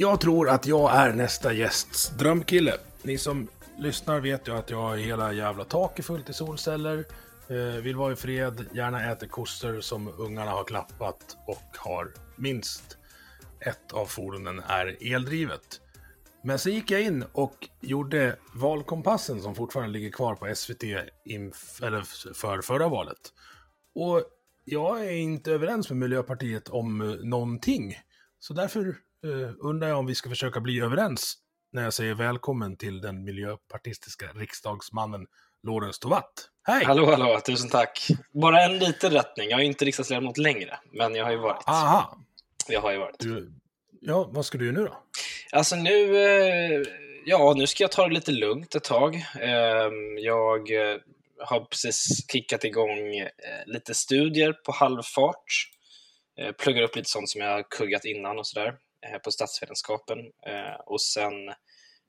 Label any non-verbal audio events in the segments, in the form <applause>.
Jag tror att jag är nästa gästs drömkille. Ni som lyssnar vet ju att jag har hela jävla taket fullt i solceller. Eh, vill vara i fred, gärna äter kossor som ungarna har klappat och har minst ett av fordonen är eldrivet. Men så gick jag in och gjorde valkompassen som fortfarande ligger kvar på SVT inf- eller för förra valet. Och jag är inte överens med Miljöpartiet om eh, någonting. Så därför eh, undrar jag om vi ska försöka bli överens när jag säger välkommen till den miljöpartistiska riksdagsmannen Lorentz Tovatt. Hej! Hallå, hallå, tusen tack. Bara en liten rättning. Jag är inte riksdagsledamot längre, men jag har ju varit. Aha! Jag har ju varit. Du, ja, vad ska du göra nu då? Alltså nu, eh, ja, nu ska jag ta det lite lugnt ett tag. Eh, jag eh, har precis kickat igång eh, lite studier på halvfart. Pluggar upp lite sånt som jag har kuggat innan och sådär på statsvetenskapen. Eh, och sen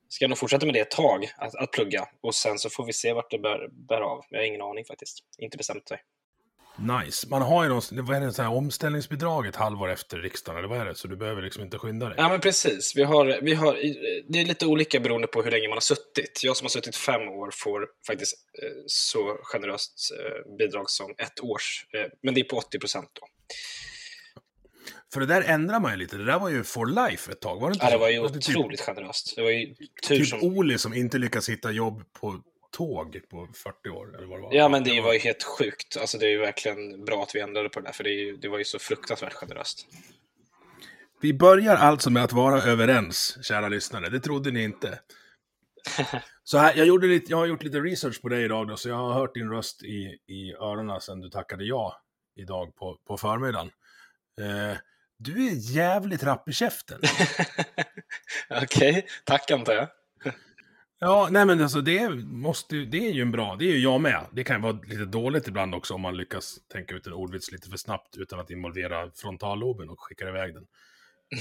ska jag nog fortsätta med det ett tag, att, att plugga. Och sen så får vi se vart det bär, bär av. Jag har ingen aning faktiskt. Inte bestämt mig. Nice. Man har ju någon, vad är det, så här, omställningsbidrag ett halvår efter riksdagen, eller vad är det? Så du behöver liksom inte skynda dig. Ja, men precis. Vi har, vi har, det är lite olika beroende på hur länge man har suttit. Jag som har suttit fem år får faktiskt eh, så generöst eh, bidrag som ett års, eh, men det är på 80 procent då. För det där ändrar man ju lite. Det där var ju for life ett tag, var det inte Ja, det så? var ju Var det otroligt generöst. Det var ju tur Typ, som... typ Oli som inte lyckas hitta jobb på tåg på 40 år, eller vad det var. Ja, men det var ju helt sjukt. Alltså, det är ju verkligen bra att vi ändrade på det där, för det, ju, det var ju så fruktansvärt generöst. Vi börjar alltså med att vara överens, kära lyssnare. Det trodde ni inte. <laughs> Så här, jag, gjorde lite, jag har gjort lite research på dig idag då, så jag har hört din röst i, i öronen sedan du tackade ja idag på, på förmiddagen. Eh, du är jävligt rapp i käften. <laughs> Okej, tack antar jag. Ja, nej men alltså det, måste, det är ju en bra, det är ju jag med. Det kan ju vara lite dåligt ibland också om man lyckas tänka ut en ordvits lite för snabbt utan att involvera frontalloben och skicka iväg den.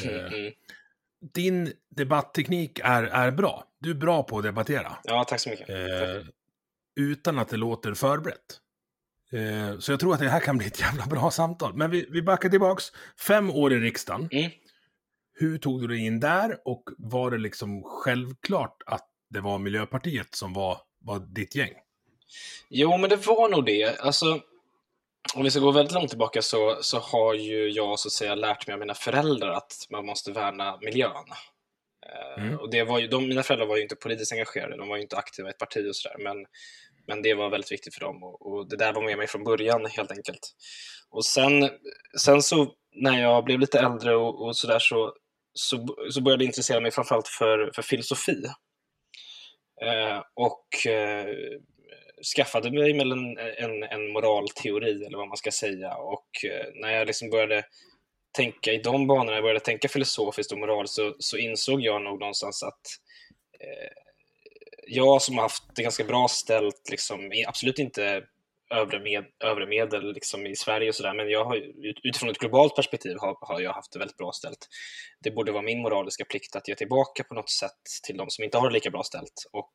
Eh, Mm. din debattteknik är, är bra. Du är bra på att debattera. Ja, tack så mycket. Eh, utan att det låter förberett. Eh, så jag tror att det här kan bli ett jävla bra samtal. Men vi, vi backar tillbaks. Fem år i riksdagen. Mm. Hur tog du dig in där och var det liksom självklart att det var Miljöpartiet som var, var ditt gäng? Jo, men det var nog det. Alltså, om vi ska gå väldigt långt tillbaka så, så har ju jag så att säga lärt mig av mina föräldrar att man måste värna miljön. Eh, Mm. Och det var ju, de, mina föräldrar var ju inte politiskt engagerade, de var ju inte aktiva i ett parti och sådär, men, men det var väldigt viktigt för dem och, och det där var med mig från början helt enkelt. Och sen, sen så när jag blev lite äldre och, och sådär så, så, så började jag intressera mig framförallt för, för filosofi. Eh, och eh, skaffade mig med en, en, en moralteori eller vad man ska säga och eh, när jag liksom började tänka i de banorna, jag började tänka filosofiskt och moral så, så insåg jag nog någonstans att eh, jag som har haft det ganska bra ställt, liksom, absolut inte övre, med, övre medel liksom, i Sverige och sådär, men jag har, utifrån ett globalt perspektiv har, har jag haft det väldigt bra ställt. Det borde vara min moraliska plikt att ge tillbaka på något sätt till de som inte har det lika bra ställt. Och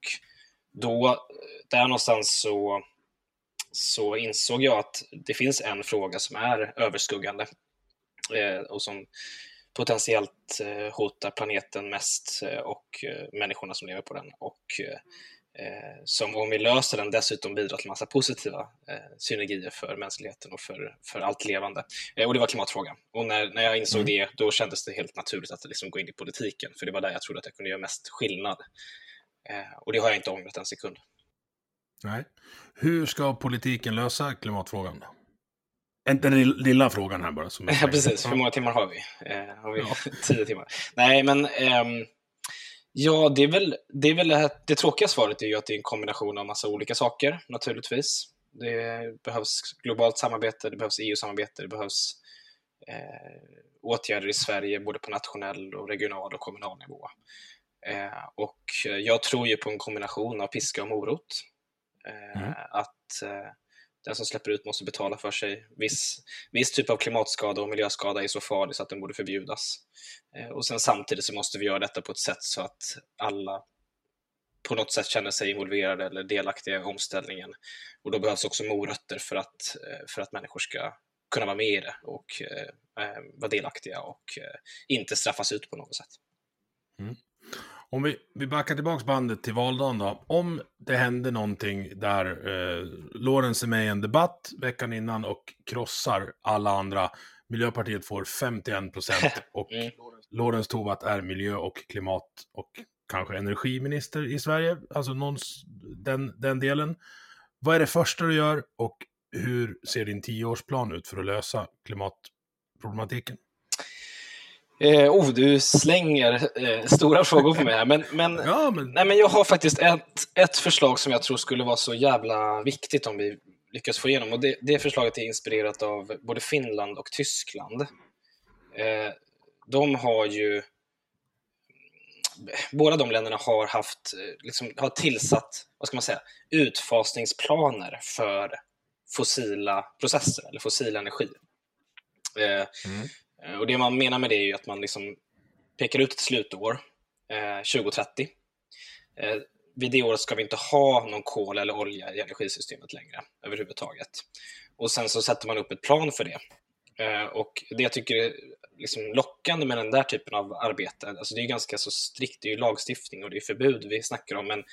då, där någonstans så, så insåg jag att det finns en fråga som är överskuggande eh, och som potentiellt eh, hotar planeten mest eh, och eh, människorna som lever på den. Och som om vi löser den dessutom bidrar till massa positiva synergier för mänskligheten och för, för allt levande. Och det var klimatfrågan. Och när, när jag insåg mm. det, då kändes det helt naturligt att liksom gå in i politiken, för det var där jag trodde att jag kunde göra mest skillnad. Och det har jag inte ångrat en sekund. Nej. Hur ska politiken lösa klimatfrågan? Den lilla frågan här bara. Som <laughs> ja, precis. Hur många timmar har vi? Eh, har vi ja. <laughs> tio timmar? Nej, men ehm, ja, det är väl, det, är väl det, här, det tråkiga svaret är ju att det är en kombination av massa olika saker, naturligtvis. Det behövs globalt samarbete, det behövs EU-samarbete, det behövs eh, åtgärder i Sverige, både på nationell, och regional och kommunal nivå. Eh, och jag tror ju på en kombination av piska och morot. Eh, mm. Att eh, den som släpper ut måste betala för sig. Viss, viss typ av klimatskada och miljöskada är så farlig så att den borde förbjudas. Eh, och sen samtidigt så måste vi göra detta på ett sätt så att alla på något sätt känner sig involverade eller delaktiga i omställningen. Och då behövs också morötter för att, eh, för att människor ska kunna vara med i det och eh, eh, vara delaktiga och eh, inte straffas ut på något sätt. Mm. Om vi, vi backar tillbaka bandet till valdagen då. Om det hände någonting där eh, Lorentz är med i en debatt veckan innan och krossar alla andra. Miljöpartiet får 51 procent <laughs> och mm. Lorentz Tovatt är miljö och klimat och kanske energiminister i Sverige. Alltså någons, den, den delen. Vad är det första du gör och hur ser din tioårsplan ut för att lösa klimatproblematiken? Eh, oh, du slänger eh, stora frågor på mig här, men, men, <laughs> ja, men... Nej, men jag har faktiskt ett, ett förslag som jag tror skulle vara så jävla viktigt om vi lyckas få igenom. Och det, det förslaget är inspirerat av både Finland och Tyskland. Eh, de har ju... Båda de länderna har haft, liksom, har tillsatt, vad ska man säga, utfasningsplaner för fossila processer eller fossil energi. Eh, mm. Eh, och det man menar med det är ju att man liksom pekar ut ett slutår, eh, 2030. Eh, vid det året ska vi inte ha någon kol eller olja i energisystemet längre överhuvudtaget. Och sen så sätter man upp ett plan för det. Eh, och det jag tycker är liksom lockande med den där typen av arbete, alltså det är ganska så strikt, det är ju lagstiftning och det är förbud vi snackar om, men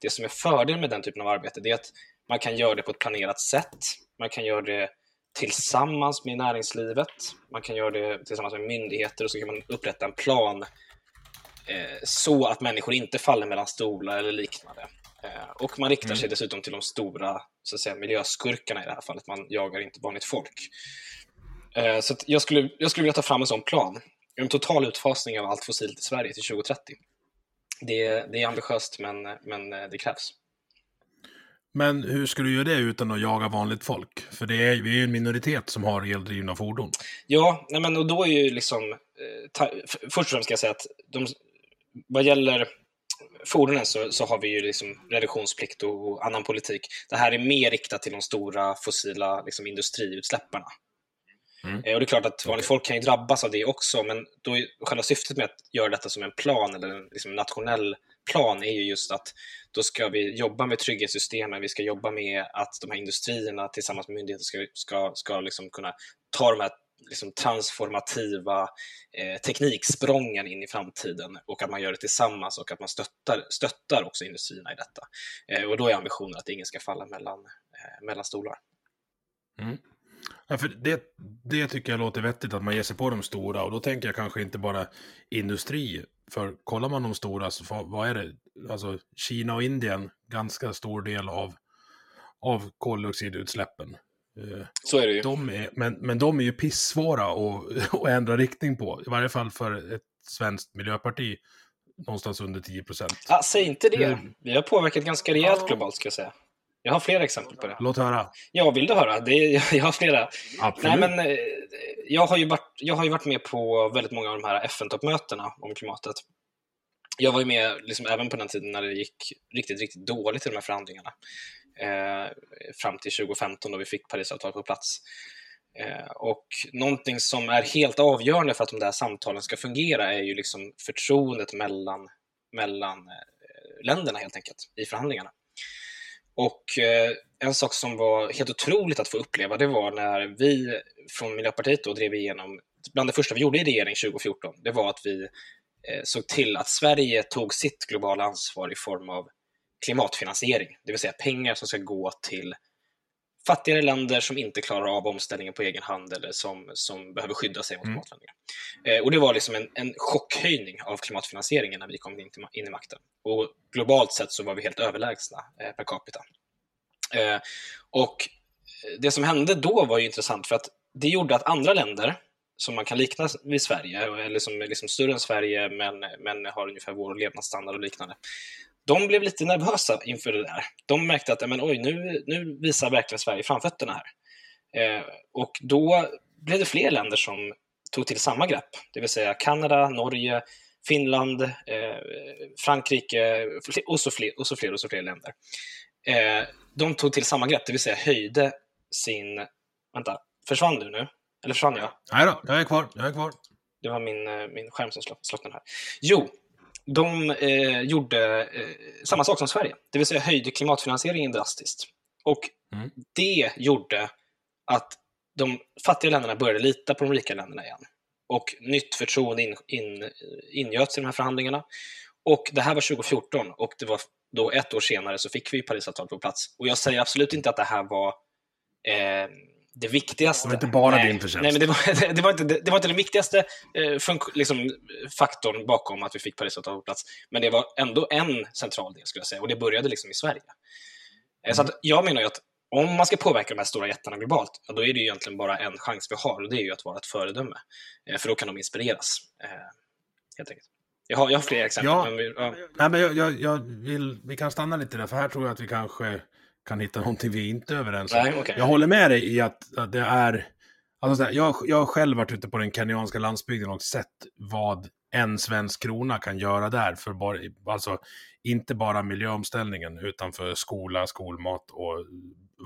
det som är fördelen med den typen av arbete, det är att man kan göra det på ett planerat sätt. Man kan göra det tillsammans med näringslivet. Man kan göra det tillsammans med myndigheter och så kan man upprätta en plan eh, så att människor inte faller mellan stolar eller liknande. Eh, och man riktar mm. sig dessutom till de stora så att säga, miljöskurkarna i det här fallet. Man jagar inte vanligt folk. Eh, så jag, skulle, jag skulle vilja ta fram en sån plan. En total utfasning av allt fossilt i Sverige till 2030. Det, det är ambitiöst, men, men det krävs. Men hur ska du göra det utan att jaga vanligt folk? För det är, vi är ju en minoritet som har eldrivna fordon. Ja, nej men och då är ju liksom... Eh, först och främst ska jag säga att de, vad gäller fordonen så, så har vi ju liksom reduktionsplikt och annan politik. Det här är mer riktat till de stora fossila liksom, industriutsläpparna. Mm. Eh, och det är klart att vanligt folk kan ju drabbas av det också, men då är själva syftet med att göra detta som en plan eller en liksom, nationell plan är ju just att då ska vi jobba med trygghetssystemen, vi ska jobba med att de här industrierna tillsammans med myndigheter ska, ska, ska liksom kunna ta de här liksom transformativa eh, tekniksprången in i framtiden och att man gör det tillsammans och att man stöttar, stöttar också industrierna i detta. Eh, och då är ambitionen att ingen ska falla mellan, eh, mellan stolar. Mm. Ja, för det, det tycker jag låter vettigt att man ger sig på de stora och då tänker jag kanske inte bara industri. För kollar man de stora så vad är det? Alltså Kina och Indien, ganska stor del av, av koldioxidutsläppen. Eh, så är det ju. De är, men, men de är ju pissvåra att, <laughs> att ändra riktning på. I varje fall för ett svenskt miljöparti. Någonstans under 10 procent. Ja, säg inte det. Vi har påverkat ganska rejält globalt ska jag säga. Jag har flera exempel på det. Låt höra. Ja, vill du höra? Det är, <laughs> jag har flera. Absolut. Nej, men, eh, jag, har ju varit, jag har ju varit med på väldigt många av de här FN-toppmötena om klimatet. Jag var ju med liksom, även på den tiden när det gick riktigt, riktigt dåligt i de här förhandlingarna. Eh, fram till 2015 då vi fick Parisavtalet på plats. Eh, och någonting som är helt avgörande för att de där samtalen ska fungera är ju liksom förtroendet mellan, mellan eh, länderna helt enkelt i förhandlingarna. Och eh, en sak som var helt otroligt att få uppleva, det var när vi från Miljöpartiet då drev igenom, bland det första vi gjorde i regering 2014, det var att vi eh, såg till att Sverige tog sitt globala ansvar i form av klimatfinansiering, det vill säga pengar som ska gå till fattigare länder som inte klarar av omställningen på egen hand eller som, som behöver skydda sig mot Mm. klimatförändringar. Eh, och det var liksom en, en chockhöjning av klimatfinansieringen när vi kom in, till, in i makten. Och globalt sett så var vi helt överlägsna eh, per capita. Eh, och det som hände då var ju intressant för att det gjorde att andra länder som man kan likna vid Sverige, eller som är liksom större än Sverige men, men har ungefär vår levnadsstandard och liknande, de blev lite nervösa inför det där. De märkte att men, oj, nu, nu visar verkligen Sverige framfötterna här. Eh, och då blev det fler länder som tog till samma grepp, det vill säga Kanada, Norge, Finland, eh, Frankrike och så, fler, och så fler och så fler länder. Eh, de tog till samma grepp, det vill säga höjde sin... Vänta, försvann du nu? Eller försvann jag? Nej då, jag är kvar. Jag är kvar. Det var min, eh, min skärm som slocknade här. Jo, de eh, gjorde eh, samma sak som Sverige, det vill säga höjde klimatfinansieringen drastiskt. Och Mm. det gjorde att de fattiga länderna började lita på de rika länderna igen. Och nytt förtroende in, in, ingöts i de här förhandlingarna. Och det här var 2014 och det var då ett år senare så fick vi Parisavtalet på plats. Och jag säger absolut inte att det här var eh, det viktigaste. Det var inte bara nej, din förtjänst. Nej, men det var, <laughs> det var, inte, det var inte den viktigaste eh, funk- liksom, faktorn bakom att vi fick Parisavtalet. Men det var ändå en central del, skulle jag säga. Och det började liksom i Sverige. Eh, Så att jag menar ju att om man ska påverka de här stora jättarna globalt, ja, då är det ju egentligen bara en chans vi har och det är ju att vara ett föredöme. Eh, För då kan de inspireras. Helt enkelt. Jag har, jag har fler exempel. Ja. Men vi, ja. Nej, men jag, jag, jag vill, vi kan stanna lite där, för här tror jag att vi kanske kan hitta någonting vi inte är överens om. Nej, okej. Jag håller med dig i att, att det är... Alltså så här, jag, jag har själv varit ute på den kenyanska landsbygden och sett vad en svensk krona kan göra där. För bara, alltså, inte bara miljöomställningen, utan för skola, skolmat och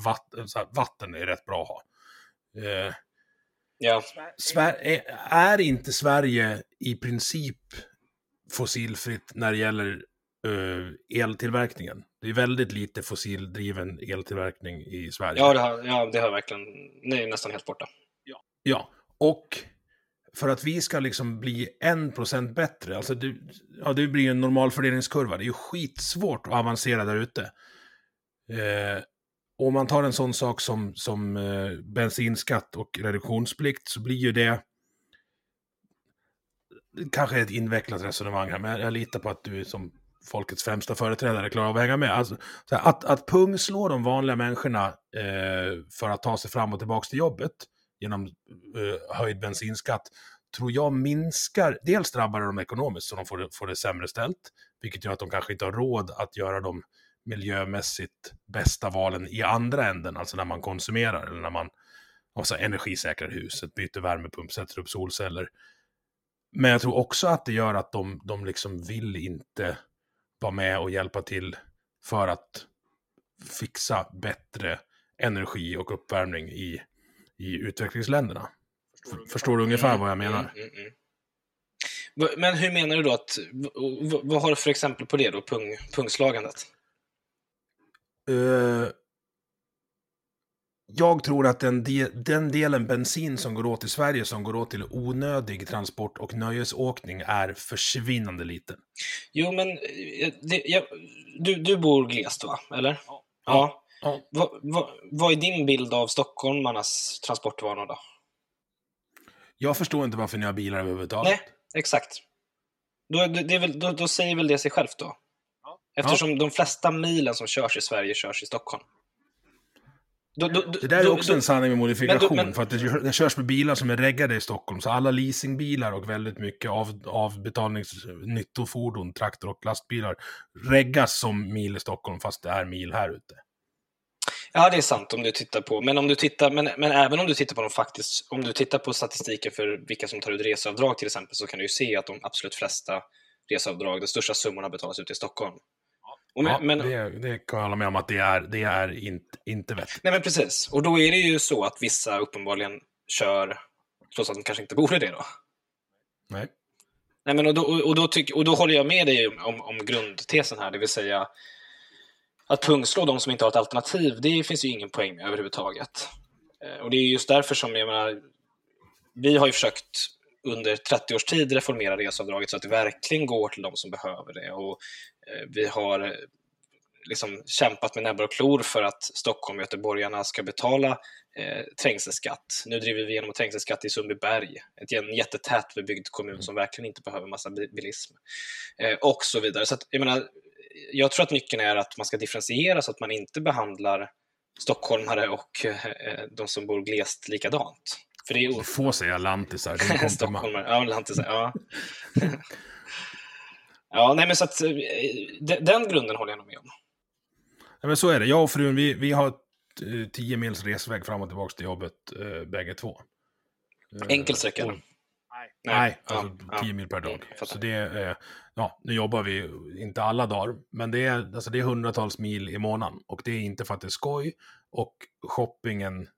vatten. Här, vatten är rätt bra att ha. Eh, Ja. Sver- är, är inte Sverige i princip fossilfritt när det gäller eh, eltillverkningen? Det är väldigt lite fossildriven eltillverkning i Sverige. Ja, det har, ja, det har verkligen... Det är nästan helt borta. Ja, och för att vi ska liksom bli en procent bättre, alltså det, ja, det blir ju en normalfördelningskurva, det är ju skitsvårt att avancera där ute. Eh, om man tar en sån sak som, som eh, bensinskatt och reduktionsplikt så blir ju det kanske ett invecklat resonemang här, men jag litar på att du som folkets främsta företrädare klarar av att hänga med. Alltså, så här, att, att pungslå de vanliga människorna eh, för att ta sig fram och tillbaka till jobbet genom eh, höjd bensinskatt tror jag minskar, dels drabbar det dem ekonomiskt så de får, det- får det sämre ställt, vilket gör att de kanske inte har råd att göra de miljömässigt bästa valen i andra änden, alltså när man konsumerar eller när man alltså, energisäkrar huset, byter värmepump, sätter upp solceller. Men jag tror också att det gör att de, de liksom vill inte vara med och hjälpa till för att fixa bättre energi och uppvärmning i, i utvecklingsländerna. F- Förstår du ungefär vad jag menar? Mm, mm, mm. Men hur menar du då att... Vad har du för exempel på det då, pung, pungslagandet? Eh, jag tror att den, de, den delen bensin som går åt i Sverige som går åt till onödig transport och nöjesåkning är försvinnande liten. Jo, men eh, det, jag, du, du bor glest, va? Eller? Ja. Ja. Va, va, vad är din bild av stockholmarnas transportvanor då? Jag förstår inte varför ni har bilar överhuvudtaget. Nej, exakt. Då, det, väl, då, då säger väl det sig självt då? Eftersom de flesta milen som körs i Sverige körs i Stockholm. Då, då, Det där är också då- en sanning med modifikation, men- för att det, det körs med bilar som är reggade i Stockholm, så alla leasingbilar och väldigt mycket av, avbetalningsnyttofordon, traktor och lastbilar reggas som mil i Stockholm, fast det är mil här ute. Ja, det är sant om du tittar på, men om du tittar, men, men även om du tittar på de faktiskt, om du tittar på statistiken för vilka som tar ut reseavdrag till exempel, så kan du ju se att de absolut flesta reseavdrag, de största summorna betalas ut i Stockholm. Men, Ja, men, det, det kan jag hålla med om att det är, det är inte, inte vettigt. nej men precis, och då är det ju så att vissa uppenbarligen kör, trots att de kanske inte borde det då. Nej. Nej, men och, då, och, då tyck, och då håller jag med dig om, om grundtesen här, det vill säga att pungslå de som inte har ett alternativ, det finns ju ingen poäng med överhuvudtaget. Eh, Och det är just därför som, jag menar, vi har ju försökt under 30 års tid reformera reseavdraget så att det verkligen går till de som behöver det. Och eh, vi har eh, liksom kämpat med näbbar och klor för att Stockholm och göteborgarna ska betala eh, trängselskatt. Nu driver vi igenom trängselskatt i Sundbyberg, ett, en jättetät bebyggd kommun som verkligen inte behöver massa bilism. Eh, och så vidare. Så att, jag, menar, jag tror att nyckeln är att man ska differentiera så att man inte behandlar stockholmare och eh, eh de som bor glest likadant. För det är... Du får säga lantisar, det är <laughs> Stockholmare, ja, lantisar, ja. <laughs> ja, nej men så att eh, den grunden håller jag nog med om. Ja, men så är det. Jag och frun, vi, vi har tio mils resväg fram och tillbaka till jobbet äh, bägge två. Enkel sträcka? Nej, nej alltså ja, tio mil per dag. Så det är, ja, nu jobbar vi inte alla dagar, men det är, alltså det är hundratals mil i månaden. Och det är inte för att det är skoj. Och shoppingen, eh,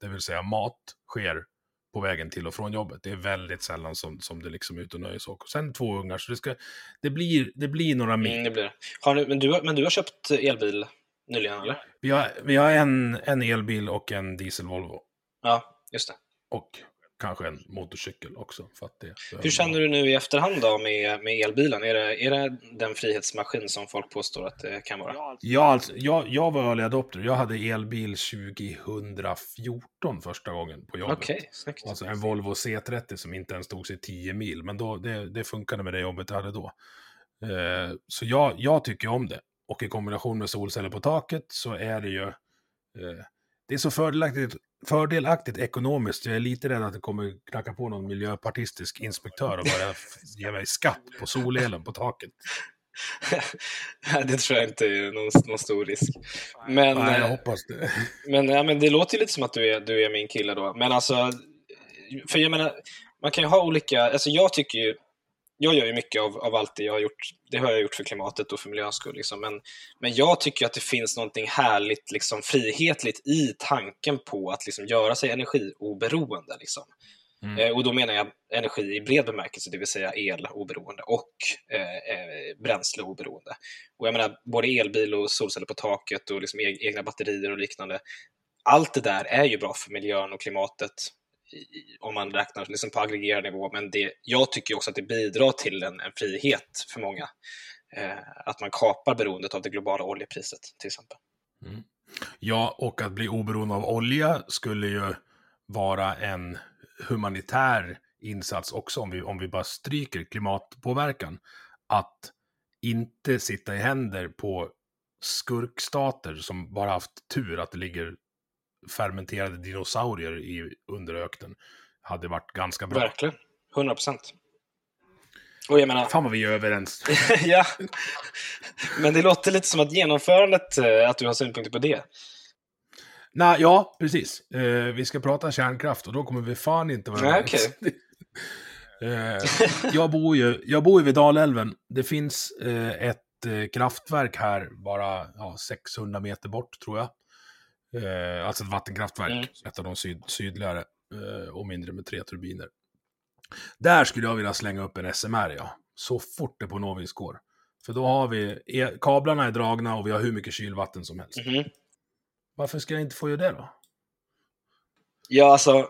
det vill säga mat, sker på vägen till och från jobbet. Det är väldigt sällan som, som det liksom är ute och nöjesåker. Sen två ungar, så det, ska, det, blir, det blir några mil. Mm, det blir. Har du, men, du, men du har köpt elbil nyligen, eller? Vi har, vi har en, en elbil och en diesel Volvo. Ja, just det. Och kanske en motorcykel också. För att det Hur känner du nu i efterhand då med, med elbilen? Är det, är det den frihetsmaskin som folk påstår att det kan vara? Ja, alltså, jag, jag var early adopter. Jag hade elbil 2014 första gången på jobbet. Okej, okay, snyggt. Alltså en Volvo C30 som inte ens tog sig 10 mil. Men då, det, det funkade med det jobbet jag hade då. Eh, så jag, jag tycker om det. Och i kombination med solceller på taket så är det ju... Eh, det är så fördelaktigt fördelaktigt ekonomiskt. Jag är lite rädd att det kommer knacka på någon miljöpartistisk inspektör och börja ge mig skatt på solelen på taket. <laughs> det tror jag inte är någon, någon stor risk. Men, Nej, jag eh, hoppas det. <laughs> Men, ja, men det låter lite som att du är, du är min kille då. Men alltså, för jag menar, man kan ju ha olika, alltså jag tycker ju, jag gör ju mycket av, av allt det jag har gjort. Det har jag gjort för klimatet och för miljöns skull. Liksom. Men, men jag tycker att det finns något härligt, liksom, frihetligt i tanken på att liksom, göra sig energioberoende. Liksom. Mm. Eh, och då menar jag energi i bred bemärkelse, det vill säga eloberoende och eh, eh, bränsleoberoende. Och jag menar, både elbil och solceller på taket och liksom egna batterier och liknande. Allt det där är ju bra för miljön och klimatet om man räknar liksom på aggregerad nivå, men det, jag tycker också att det bidrar till en, en frihet för många. Eh, att man kapar beroendet av det globala oljepriset till exempel. Mm. Ja, och att bli oberoende av olja skulle ju vara en humanitär insats också om vi, om vi bara stryker klimatpåverkan. Att inte sitta i händer på skurkstater som bara haft tur att det ligger fermenterade dinosaurier i underöknen hade varit ganska bra. Verkligen, 100 procent. Och jag menar... Fan vad vi är överens. <laughs> ja, men det låter lite som att genomförandet, eh, att du har synpunkter på det. Nej, ja, precis. Eh, vi ska prata kärnkraft och då kommer vi fan inte vara överens. Okay. <laughs> eh, jag, bor ju, jag bor ju vid Dalälven. Det finns eh, ett eh, kraftverk här, bara ja, 600 meter bort tror jag. Eh, alltså ett vattenkraftverk, mm. ett av de syd sydligare eh, och mindre med tre turbiner. Där skulle jag vilja slänga upp en SMR, ja. Så fort det på något vis går. För då har vi, e kablarna är dragna och vi har hur mycket kylvatten som helst. Mm. Varför ska jag inte få göra det då? Ja, alltså...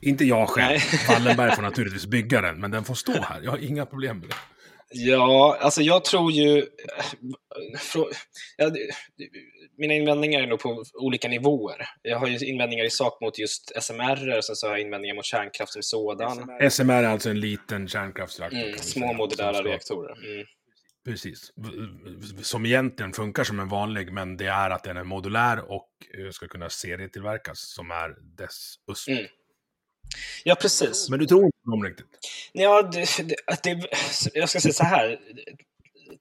Inte jag själv. <laughs> Wallenberg får naturligtvis bygga den, men den får stå här. Jag har inga problem med det. Ja, alltså jag tror ju... Ja, mina invändningar är nog på olika nivåer. Jag har ju invändningar i sak mot just SMR och sen så har jag invändningar mot kärnkraft som sådan. SMR är alltså en liten kärnkraftsreaktor? Mm, små modulära reaktorer. Mm. Precis. Som egentligen funkar som en vanlig, men det är att den är modulär och eh, ska kunna serietillverkas, som är dess USP. Mm. Ja, precis. Men du tror inte på dem riktigt? Ja, det, det, jag ska säga så här.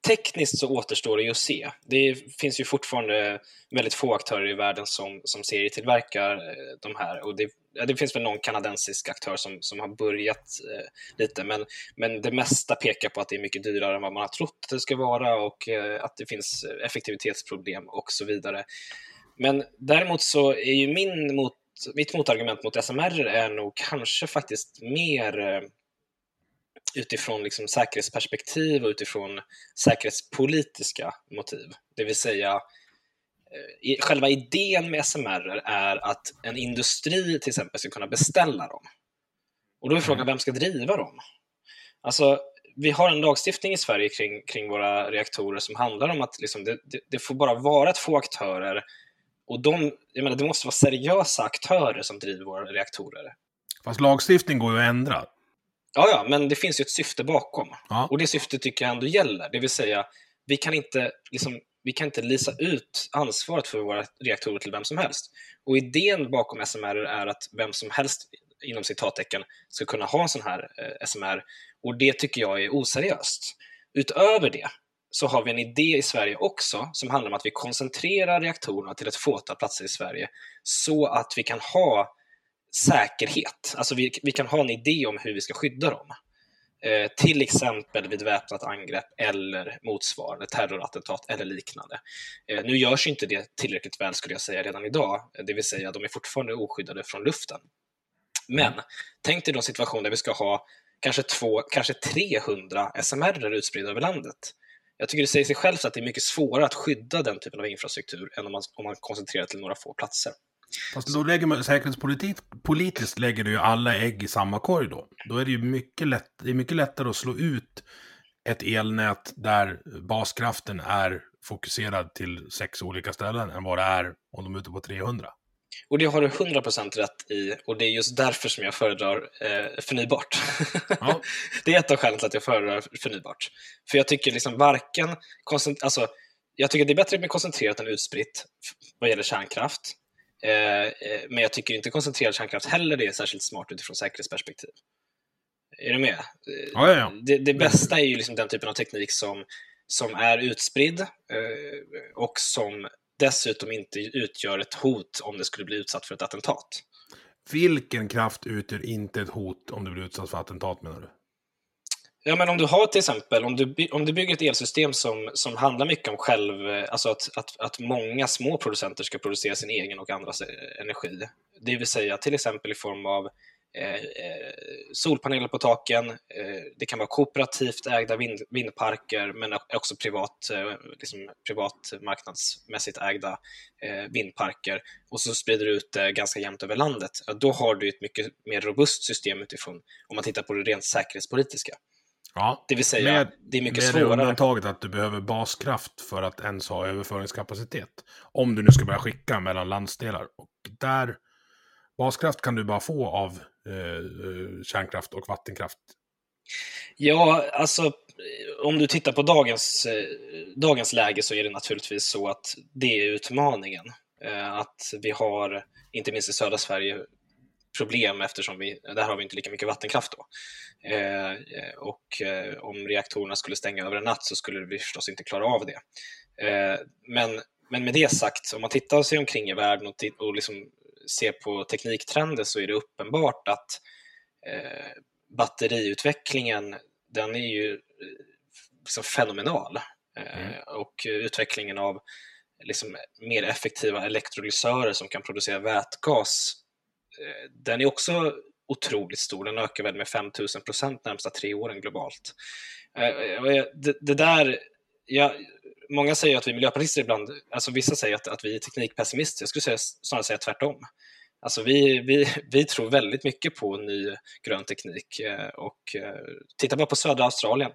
Tekniskt så återstår det ju att se. Det finns ju fortfarande väldigt få aktörer i världen som, som serietillverkar eh, de här. Och det, det finns väl någon kanadensisk aktör som, som har börjat eh, lite, men, men det mesta pekar på att det är mycket dyrare än vad man har trott att det ska vara och eh, att det finns effektivitetsproblem och så vidare. Men däremot så är ju min mot mitt motargument mot SMR är nog kanske faktiskt mer eh, utifrån liksom säkerhetsperspektiv och utifrån säkerhetspolitiska motiv. Det vill säga, eh, själva idén med SMR är att en industri till exempel ska kunna beställa dem. Och då är frågan, mm. vem ska driva dem? Alltså, vi har en lagstiftning i Sverige kring, kring våra reaktorer som handlar om att liksom det, det, det, får bara vara ett få aktörer och de, jag menar, det måste vara seriösa aktörer som driver våra reaktorer. Fast lagstiftning går ju att ändra. Ja, ja, men det finns ju ett syfte bakom. Ja. Och det syftet tycker jag ändå gäller. Det vill säga, vi kan inte, liksom, vi kan inte lisa ut ansvaret för våra reaktorer till vem som helst. Och idén bakom SMR är att vem som helst, inom citattecken, ska kunna ha en sån här eh, SMR. Och det tycker jag är oseriöst. Utöver det så har vi en idé i Sverige också som handlar om att vi koncentrerar reaktorerna till ett fåtal platser i Sverige så att vi kan ha säkerhet. Alltså vi, vi kan ha en idé om hur vi ska skydda dem. Eh, till exempel vid väpnat angrepp eller motsvarande terrorattentat eller liknande. Eh, nu görs inte det tillräckligt väl skulle jag säga redan idag, det vill säga de är fortfarande oskyddade från luften. Men tänk dig då en situation där vi ska ha kanske, två, kanske 300 SMR utspridda över landet. Jag tycker det säger sig självt att det är mycket svårare att skydda den typen av infrastruktur än om man, om man koncentrerar till några få platser. Fast då lägger man säkerhetspolitiskt lägger du ju alla ägg i samma korg då. Då är det ju mycket, lätt, det är mycket lättare att slå ut ett elnät där baskraften är fokuserad till sex olika ställen än vad det är om de är ute på 300. Och det har du 100% rätt i och det är just därför som jag föredrar eh, förnybart. Ja. <laughs> det är ett av skälen till att jag föredrar förnybart. För jag tycker liksom varken, alltså, jag tycker det är bättre med koncentrerat än utspritt vad gäller kärnkraft. Eh, eh, men jag tycker inte koncentrerad kärnkraft heller det är särskilt smart utifrån säkerhetsperspektiv. Är du med? Ja, ja, ja. Det, det, bästa är ju liksom den typen av teknik som, som är utspridd eh, och som dessutom inte utgör ett hot om det skulle bli utsatt för ett attentat. Vilken kraft utgör inte ett hot om det blir utsatt för attentat menar du? Ja, men om du har till exempel, om du, om du bygger ett elsystem som, som handlar mycket om själv, eh, alltså att, att, att många små producenter ska producera sin egen och andras eh, energi. Det vill säga till exempel i form av eh, eh, solpaneler på taken, eh, det kan vara kooperativt ägda vind, vindparker men också privat, eh, liksom privat marknadsmässigt ägda eh, vindparker och så sprider du ut det ganska jämnt över landet. Ja, då har du ett mycket mer robust system utifrån om man tittar på det rent säkerhetspolitiska. Ja, det vill säga, med, det är mycket med svårare. Med undantaget att du behöver baskraft för att ens ha överföringskapacitet. Om du nu ska börja skicka mellan landsdelar. Och där, baskraft kan du bara få av eh, kärnkraft och vattenkraft. Ja, alltså om du tittar på dagens, eh, dagens läge så är det naturligtvis så att det är utmaningen. Eh, att vi har, inte minst i södra Sverige, problem eftersom vi, där har vi inte lika mycket vattenkraft då. Eh, och eh, om reaktorerna skulle stänga över en natt så skulle vi förstås inte klara av det. Eh, men, men med det sagt, om man tittar sig omkring i världen och, och liksom ser på tekniktrender så är det uppenbart att eh, batteriutvecklingen, den är ju liksom fenomenal. Mm. och utvecklingen av liksom mer effektiva elektrolysörer som kan producera vätgas Eh, Eh, den är också otroligt stor. Den ökar väl med 5000 procent närmsta tre åren globalt. Eh, det, det där, ja, många säger att vi miljöpartister ibland, alltså vissa säger att, att vi är teknikpessimister. Jag skulle säga, snarare säga tvärtom. Alltså vi, vi, vi tror väldigt mycket på ny grön teknik eh, och titta bara på södra Australien.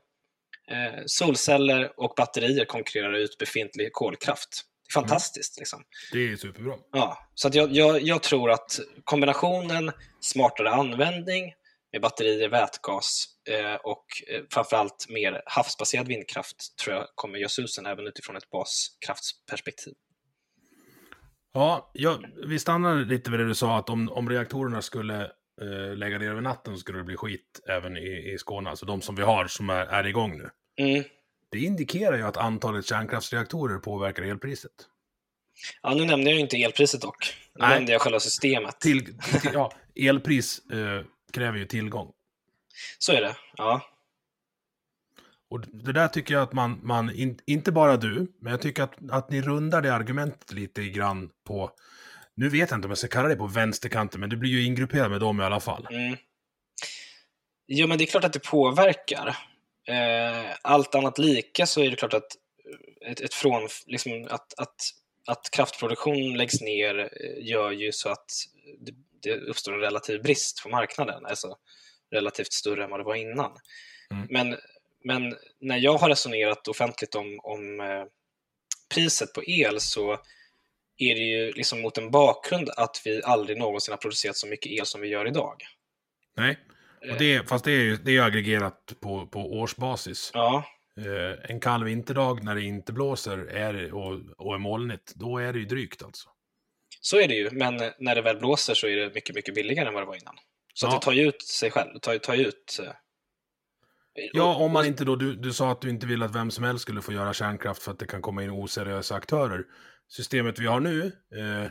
Solceller och batterier konkurrerar ut befintlig kolkraft. Det är mm. fantastiskt. Mm. Liksom. Det är superbra. Ja, så jag, jag, jag, tror att kombinationen smartare användning med batterier, vätgas eh, och eh, framförallt mer havsbaserad vindkraft tror jag kommer göra susen även utifrån ett baskraftsperspektiv. Ja, ja, vi stannar lite vid det du sa att om, om reaktorerna skulle eh, lägga ner över natten så skulle det bli skit även i, i Skåne, alltså de som vi har som är, är igång nu. Mm. Det indikerar ju att antalet kärnkraftsreaktorer påverkar elpriset. Ja, nu nämnde jag inte elpriset dock. Nu Nej. nämnde jag själva systemet. Till, till, <laughs> ja, elpris eh, kräver ju tillgång. Så är det, ja. Och det där tycker jag att man, man in, inte bara du, men jag tycker att, att ni rundar det argumentet lite grann på, nu vet jag inte om jag ska kalla det på vänsterkanten, men du blir ju ingrupperad med dem i alla fall. Mm. Jo, men det är klart att det påverkar. Eh, allt annat lika så är det klart att ett, ett från, liksom att, att, att kraftproduktion läggs ner eh, gör ju så att det, det uppstår en relativ brist på marknaden, alltså relativt större än vad det var innan. Mm. Men, men när jag har resonerat offentligt om, om eh, priset på el så är det ju liksom mot en bakgrund att vi aldrig någonsin har producerat så mycket el som vi gör idag. Nej, och det, fast det är ju det är aggregerat på, på årsbasis. Ja, Eh, en kall vinterdag när det inte blåser är, och, och är molnigt, då är det ju drygt alltså. så är det ju, men när det väl blåser så är det mycket, mycket billigare än vad det var innan. Så Ja. att det tar ju ut sig själv, tar, tar ut... eh, Ja, om man inte då, du, du sa att du inte vill att vem som helst skulle få göra kärnkraft för att det kan komma in oseriösa aktörer. Systemet vi har nu, eh,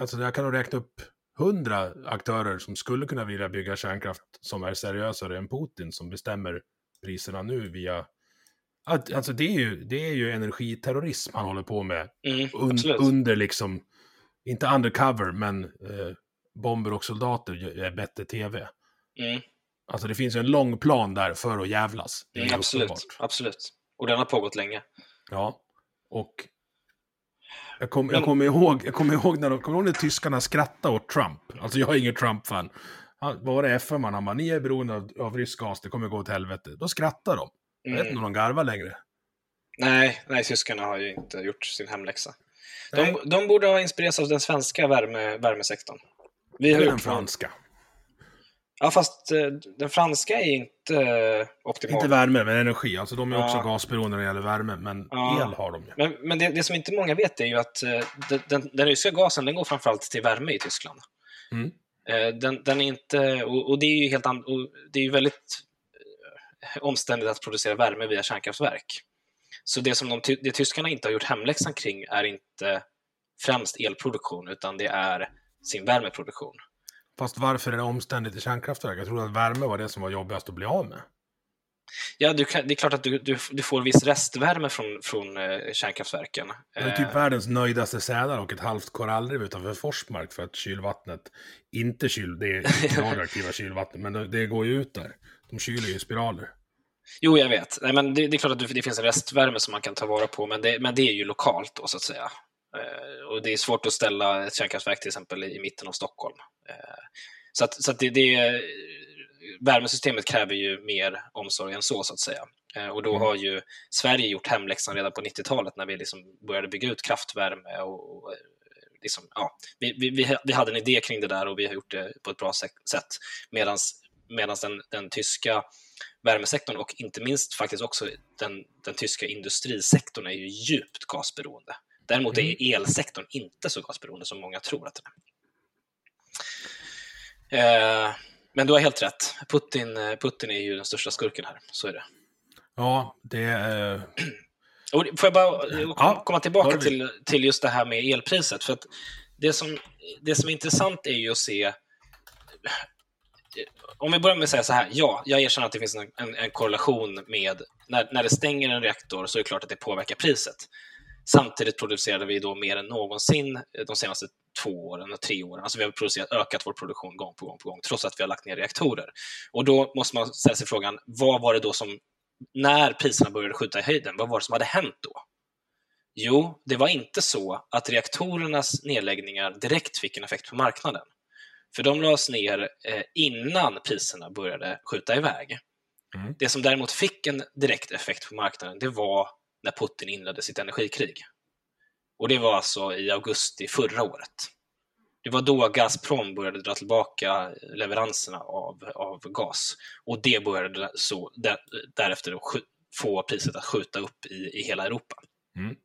alltså jag kan nog räkna upp hundra aktörer som skulle kunna vilja bygga kärnkraft som är seriösare än Putin som bestämmer priserna nu via... Att, alltså det är, ju, det är ju energiterrorism han håller på med. Mm, Un, under liksom, inte undercover, men eh, bomber och soldater är bättre tv. Mm, Alltså det finns ju en lång plan där för att jävlas. Det är mm, absolut, uppenbart. absolut. Och den har pågått länge. Ja. Och jag, kom, jag, kommer ihåg, jag kommer ihåg när, de, kommer ihåg när tyskarna skrattade åt Trump. Alltså jag är ingen Trump-fan. Vad var det FM han bara, ni är beroende av, av rysk gas, det kommer gå åt helvete. Då skrattar de. Jag vet inte Mm. om de garvar längre. Nej, nej, tyskarna har ju inte gjort sin hemläxa. De, de borde ha inspirerats av den svenska värme, värmesektorn. Vi har Eller den franska. Ja, fast eh, den franska är inte eh, optimal. Inte värme, men energi. Alltså de är Ja. också gasberoende när det gäller värme, men Ja. el har de ju. Men, men det, det som inte många vet är ju att eh, den, den, ryska gasen den går framförallt till värme i Tyskland. Mm. Den, den är inte, och, och det är ju helt an, det är ju väldigt omständigt att producera värme via kärnkraftverk. Så det som de, det tyskarna inte har gjort hemläxan kring är inte främst elproduktion, utan det är sin värmeproduktion. Fast varför är det omständigt i kärnkraftverk? Jag trodde att värme var det som var jobbigast att bli av med. Ja, kan, det är klart att du, du, du får viss restvärme från, från eh, kärnkraftverken. Det är Eh, typ världens nöjdaste sälar och ett halvt korallrev utanför Forsmark för att kylvattnet inte kyl, det är inte <laughs> radioaktiva kylvatten, men det, det går ju ut där. De kyler ju i spiraler. Jo, jag vet. Nej, men det, det är klart att det, det finns en restvärme som man kan ta vara på, men det, men det är ju lokalt då, så att säga. Eh, och det är svårt att ställa ett kärnkraftverk till exempel i, mitten av Stockholm. Eh, så att, så att det, det, värmesystemet kräver ju mer omsorg än så, så att säga. Eh, och då Mm. har ju Sverige gjort hemläxan redan på 90-talet när vi liksom började bygga ut kraftvärme och, och liksom, ja, vi, vi, vi, hade en idé kring det där och vi har gjort det på ett bra sä- sätt. Medan den, den tyska värmesektorn och inte minst faktiskt också den, den tyska industrisektorn är ju djupt gasberoende. Däremot Mm. är elsektorn inte så gasberoende som många tror att den är. Eh, men du har helt rätt. Putin, eh, Putin är ju den största skurken här. Så är det. Ja, det är... <clears throat> Och får jag bara eh, Ja, komma tillbaka till, till just det här med elpriset? För att det, som, det som är intressant är ju att se... Om vi börjar med att säga så här, ja, jag erkänner att det finns en, en, en korrelation med när, när det stänger en reaktor så är det klart att det påverkar priset. Samtidigt producerade vi då mer än någonsin de senaste två åren och tre åren. Alltså vi har producerat, ökat vår produktion gång på gång på gång, trots att vi har lagt ner reaktorer. Och då måste man ställa sig frågan, vad var det då som, när priserna började skjuta i höjden, vad var det som hade hänt då? Jo, det var inte så att reaktorernas nedläggningar direkt fick en effekt på marknaden. För de lades ner eh, innan priserna började skjuta iväg. Mm. Det som däremot fick en direkt effekt på marknaden, det var när Putin inledde sitt energikrig. Och det var alltså i augusti förra året. Det var då Gazprom började dra tillbaka leveranserna av, av gas. Och det började så, där, därefter få priset att skjuta upp i, i hela Europa. Mm.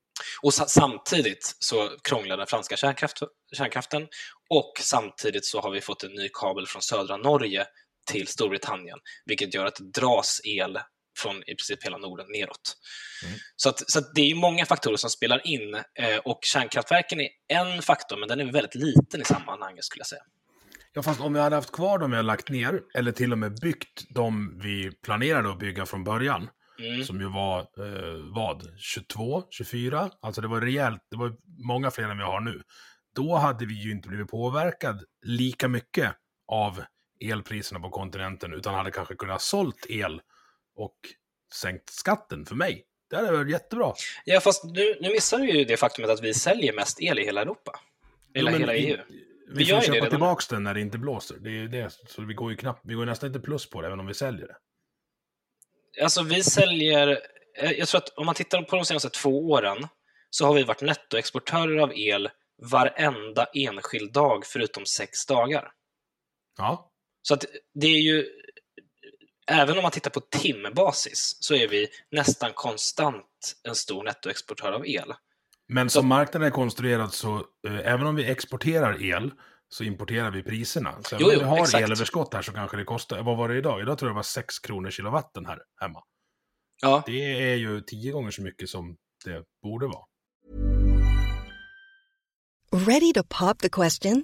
Och sa, samtidigt så krånglar den franska kärnkraft, kärnkraften och samtidigt så har vi fått en ny kabel från södra Norge till Storbritannien, vilket gör att det dras el från i princip hela Norden neråt. Mm. Så, att, så att det är många faktorer som spelar in eh, och kärnkraftverken är en faktor, men den är väldigt liten i sammanhanget skulle jag säga. Ja, fast om vi hade haft kvar dem vi har lagt ner, eller till och med byggt de vi planerade att bygga från början, Mm. som ju var, eh, vad, 22, 24? Alltså det var rejält, det var många fler än vi har nu. Då hade vi ju inte blivit påverkad lika mycket av elpriserna på kontinenten, utan hade kanske kunnat sålt el och sänkt skatten för mig. Det hade varit jättebra. Ja, fast nu, nu missar du ju det faktumet att vi säljer mest el i hela Europa. Eller Jo, hela i- EU. Vi gör får köpa tillbaka den när det inte blåser. Det är ju det. Så vi går ju knappt, vi går nästan inte plus på det, även om vi säljer det. alltså vi säljer, eh, jag tror att om man tittar på de senaste två åren så har vi varit nettoexportörer av el varenda enskild dag förutom sex dagar. Ja. Så att det är ju, även om man tittar på timbasis så är vi nästan konstant en stor nettoexportör av el. Men som marknaden är konstruerad så, eh, även om vi exporterar el, så importerar vi priserna. Så även Jo, om jo, vi har exakt. elöverskott här så kanske det kostar, vad var det idag? Idag tror jag det var 6 kronor kilowatten här hemma. Ja, Det är ju tio gånger så mycket som det borde vara. Ready to pop the question?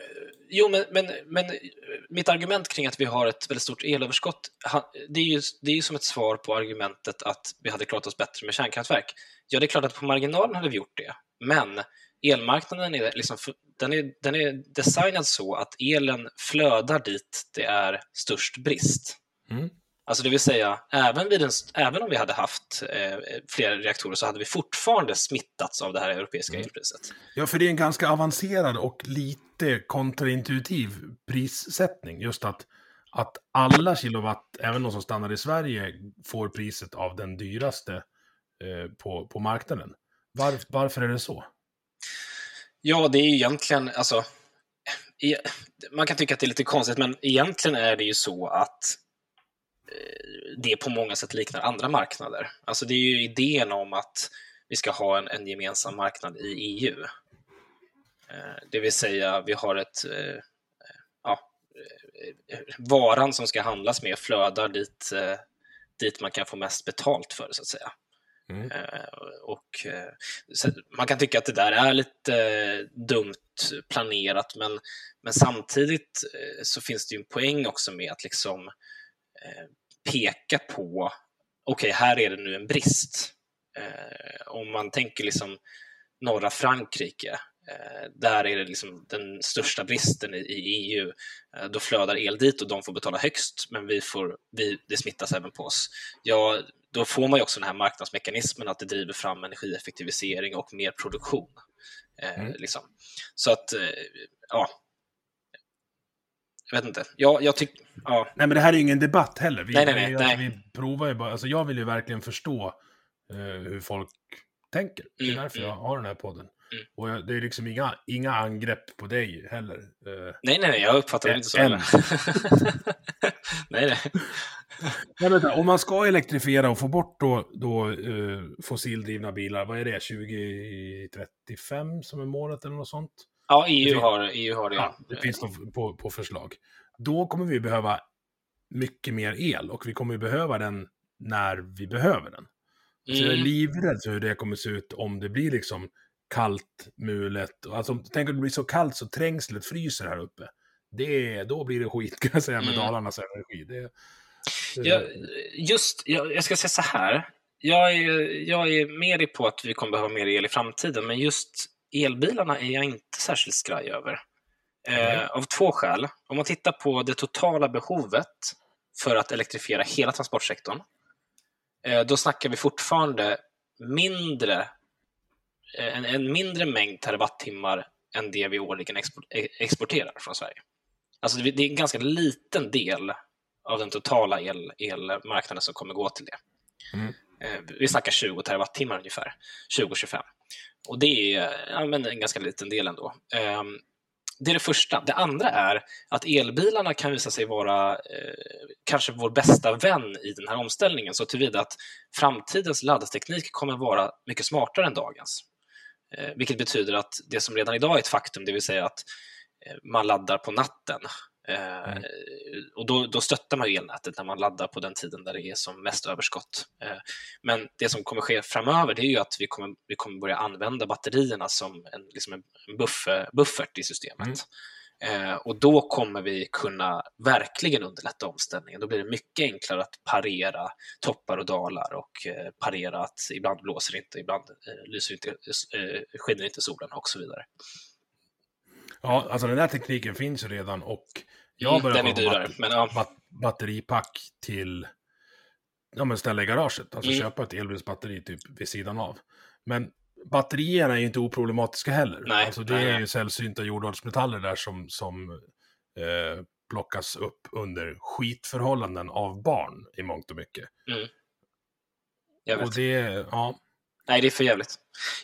jo, men, men, men eh, mitt argument kring att vi har ett väldigt stort elöverskott, det är, ju, det är ju som ett svar på argumentet att vi hade klarat oss bättre med kärnkraftverk. Ja, det är klart att på marginalen hade vi gjort det, men elmarknaden är, liksom, den är, den är designad så att elen flödar dit det är störst brist. Mm. Alltså det vill säga, även, vid en, även om vi hade haft eh, fler reaktorer så hade vi fortfarande smittats av det här europeiska elpriset. Ja, för det är en ganska avancerad och lite kontraintuitiv prissättning. Just att, att alla kilowatt, även de som stannar i Sverige, får priset av den dyraste eh, på, på marknaden. Var, varför är det så? Ja, det är ju egentligen, alltså, e- man kan tycka att det är lite konstigt, men egentligen är det ju så att eh, det på många sätt liknar andra marknader. Alltså det är ju idén om att vi ska ha en, en gemensam marknad i EU. Eh, Det vill säga, vi har ett, eh, ja, eh, varan som ska handlas med flödar dit, dit man kan få mest betalt för det, så att säga. Mm. Och man kan tycka att det där är lite dumt planerat, men, men samtidigt så finns det ju en poäng också med att liksom peka på, okej, här är det nu en brist. Om man tänker liksom norra Frankrike, där är det liksom den största bristen i, EU. Eh, Då flödar el dit och de får betala högst, men vi får, vi, det smittas även på oss. Ja, då får man ju också den här marknadsmekanismen att det driver fram energieffektivisering och mer produktion. Eh, Mm. liksom. Så att, eh, ja. Jag vet inte. Ja, jag tycker, ja. Nej, men det här är ju ingen debatt heller. Vi, Nej, nej, nej, alltså, vi provar ju bara, alltså jag vill ju verkligen förstå eh, hur folk tänker. Det är Mm, därför mm. jag har den här podden. Mm. Och jag, det är liksom inga, inga angrepp på dig heller. Eh, Nej, nej, nej, jag uppfattar det inte så. heller. <laughs> nej, nej. Nej, om man ska elektrifiera och få bort då, då eh, fossildrivna bilar, vad är det, 2035 som är målet eller något sånt? Ja, Det EU finns- har, EU har det. Ja, det finns då på, på förslag. Då kommer vi behöva mycket mer el och vi kommer behöva den när vi behöver den. Så jag är Mm. livrädd för hur det kommer se ut om det blir liksom kallt, mulet. Alltså, tänk om det blir så kallt så trängslet fryser här uppe. Det, då blir det skit kan jag säga med Mm. Dalarnas energi. Det, det, Jag, just, jag, jag ska säga så här. Jag är, jag är mer på att vi kommer behöva mer el i framtiden, men just elbilarna är jag inte särskilt skraj över. Eh, av två skäl. Om man tittar på det totala behovet för att elektrifiera hela transportsektorn, eh, då snackar vi fortfarande mindre, en, en mindre mängd terawattimmar än det vi årligen eh, exporterar från Sverige. Alltså det, är en ganska liten del av den totala el, elmarknaden som kommer gå till det. Mm. Eh, Vi snackar 20 terawattimmar ungefär, 20-25. Och det är ja, men en ganska liten del ändå. Ehm, det är det första. Det andra är att elbilarna kan visa sig vara eh, kanske vår bästa vän i den här omställningen, så tillvida att framtidens laddteknik kommer vara mycket smartare än dagens. Eh, vilket betyder att det som redan idag är ett faktum, det vill säga att eh, man laddar på natten, Mm. Och då, då stöttar man elnätet när man laddar på den tiden där det är som mest överskott. Eh, men det som kommer ske framöver det är ju att vi kommer, vi kommer börja använda batterierna som en, liksom en buffer, buffert i systemet. Mm. Och då kommer vi kunna verkligen underlätta omställningen. Då blir det mycket enklare att parera toppar och dalar och parera att ibland blåser det inte, ibland lyser inte, skiner inte solen och så vidare. Ja, alltså den här tekniken finns ju redan och jag mm, den är dyrare, batter men ja. Bat batteripack till ja, men ställa i garaget. Alltså Mm. köpa ett elbilsbatteri typ vid sidan av. Men batterierna är ju inte oproblematiska heller. Nej, alltså det nej, är ju sällsynta jordartsmetaller där som, som eh, plockas upp under skitförhållanden av barn i mångt och mycket. Jag vet. Och det, ja. Nej, det är för jävligt.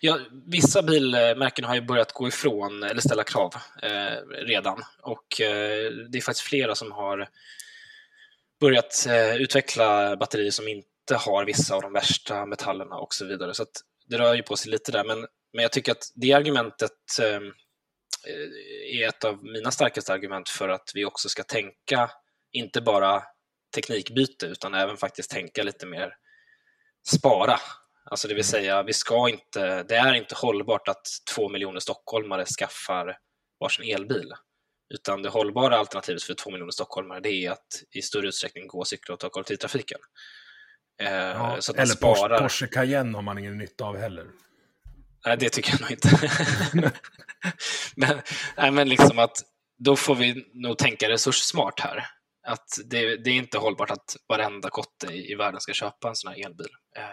Ja, vissa bilmärken har ju börjat gå ifrån, eller ställa krav, eh, redan. Och eh, det är faktiskt flera som har börjat eh, utveckla batterier som inte har vissa av de värsta metallerna och så vidare. Så att det rör ju på sig lite där. Men, men jag tycker att det argumentet eh, är ett av mina starkaste argument för att vi också ska tänka, inte bara teknikbyte, utan även faktiskt tänka lite mer spara. Alltså det vill säga, vi ska inte, det är inte hållbart att två miljoner stockholmare skaffar varsin elbil. Utan det hållbara alternativet för två miljoner stockholmare det är att i större utsträckning gå, cykla och ta kollektivtrafiken. Eh, ja. så att Eller sparar. Porsche Cayenne har man ingen nytta av heller. Nej, det tycker jag nog inte. <laughs> men, nej, men liksom att då får vi nog tänka resurssmart här. Att det, det är inte hållbart att varenda kotte i, i världen ska köpa en sån här elbil. Eh,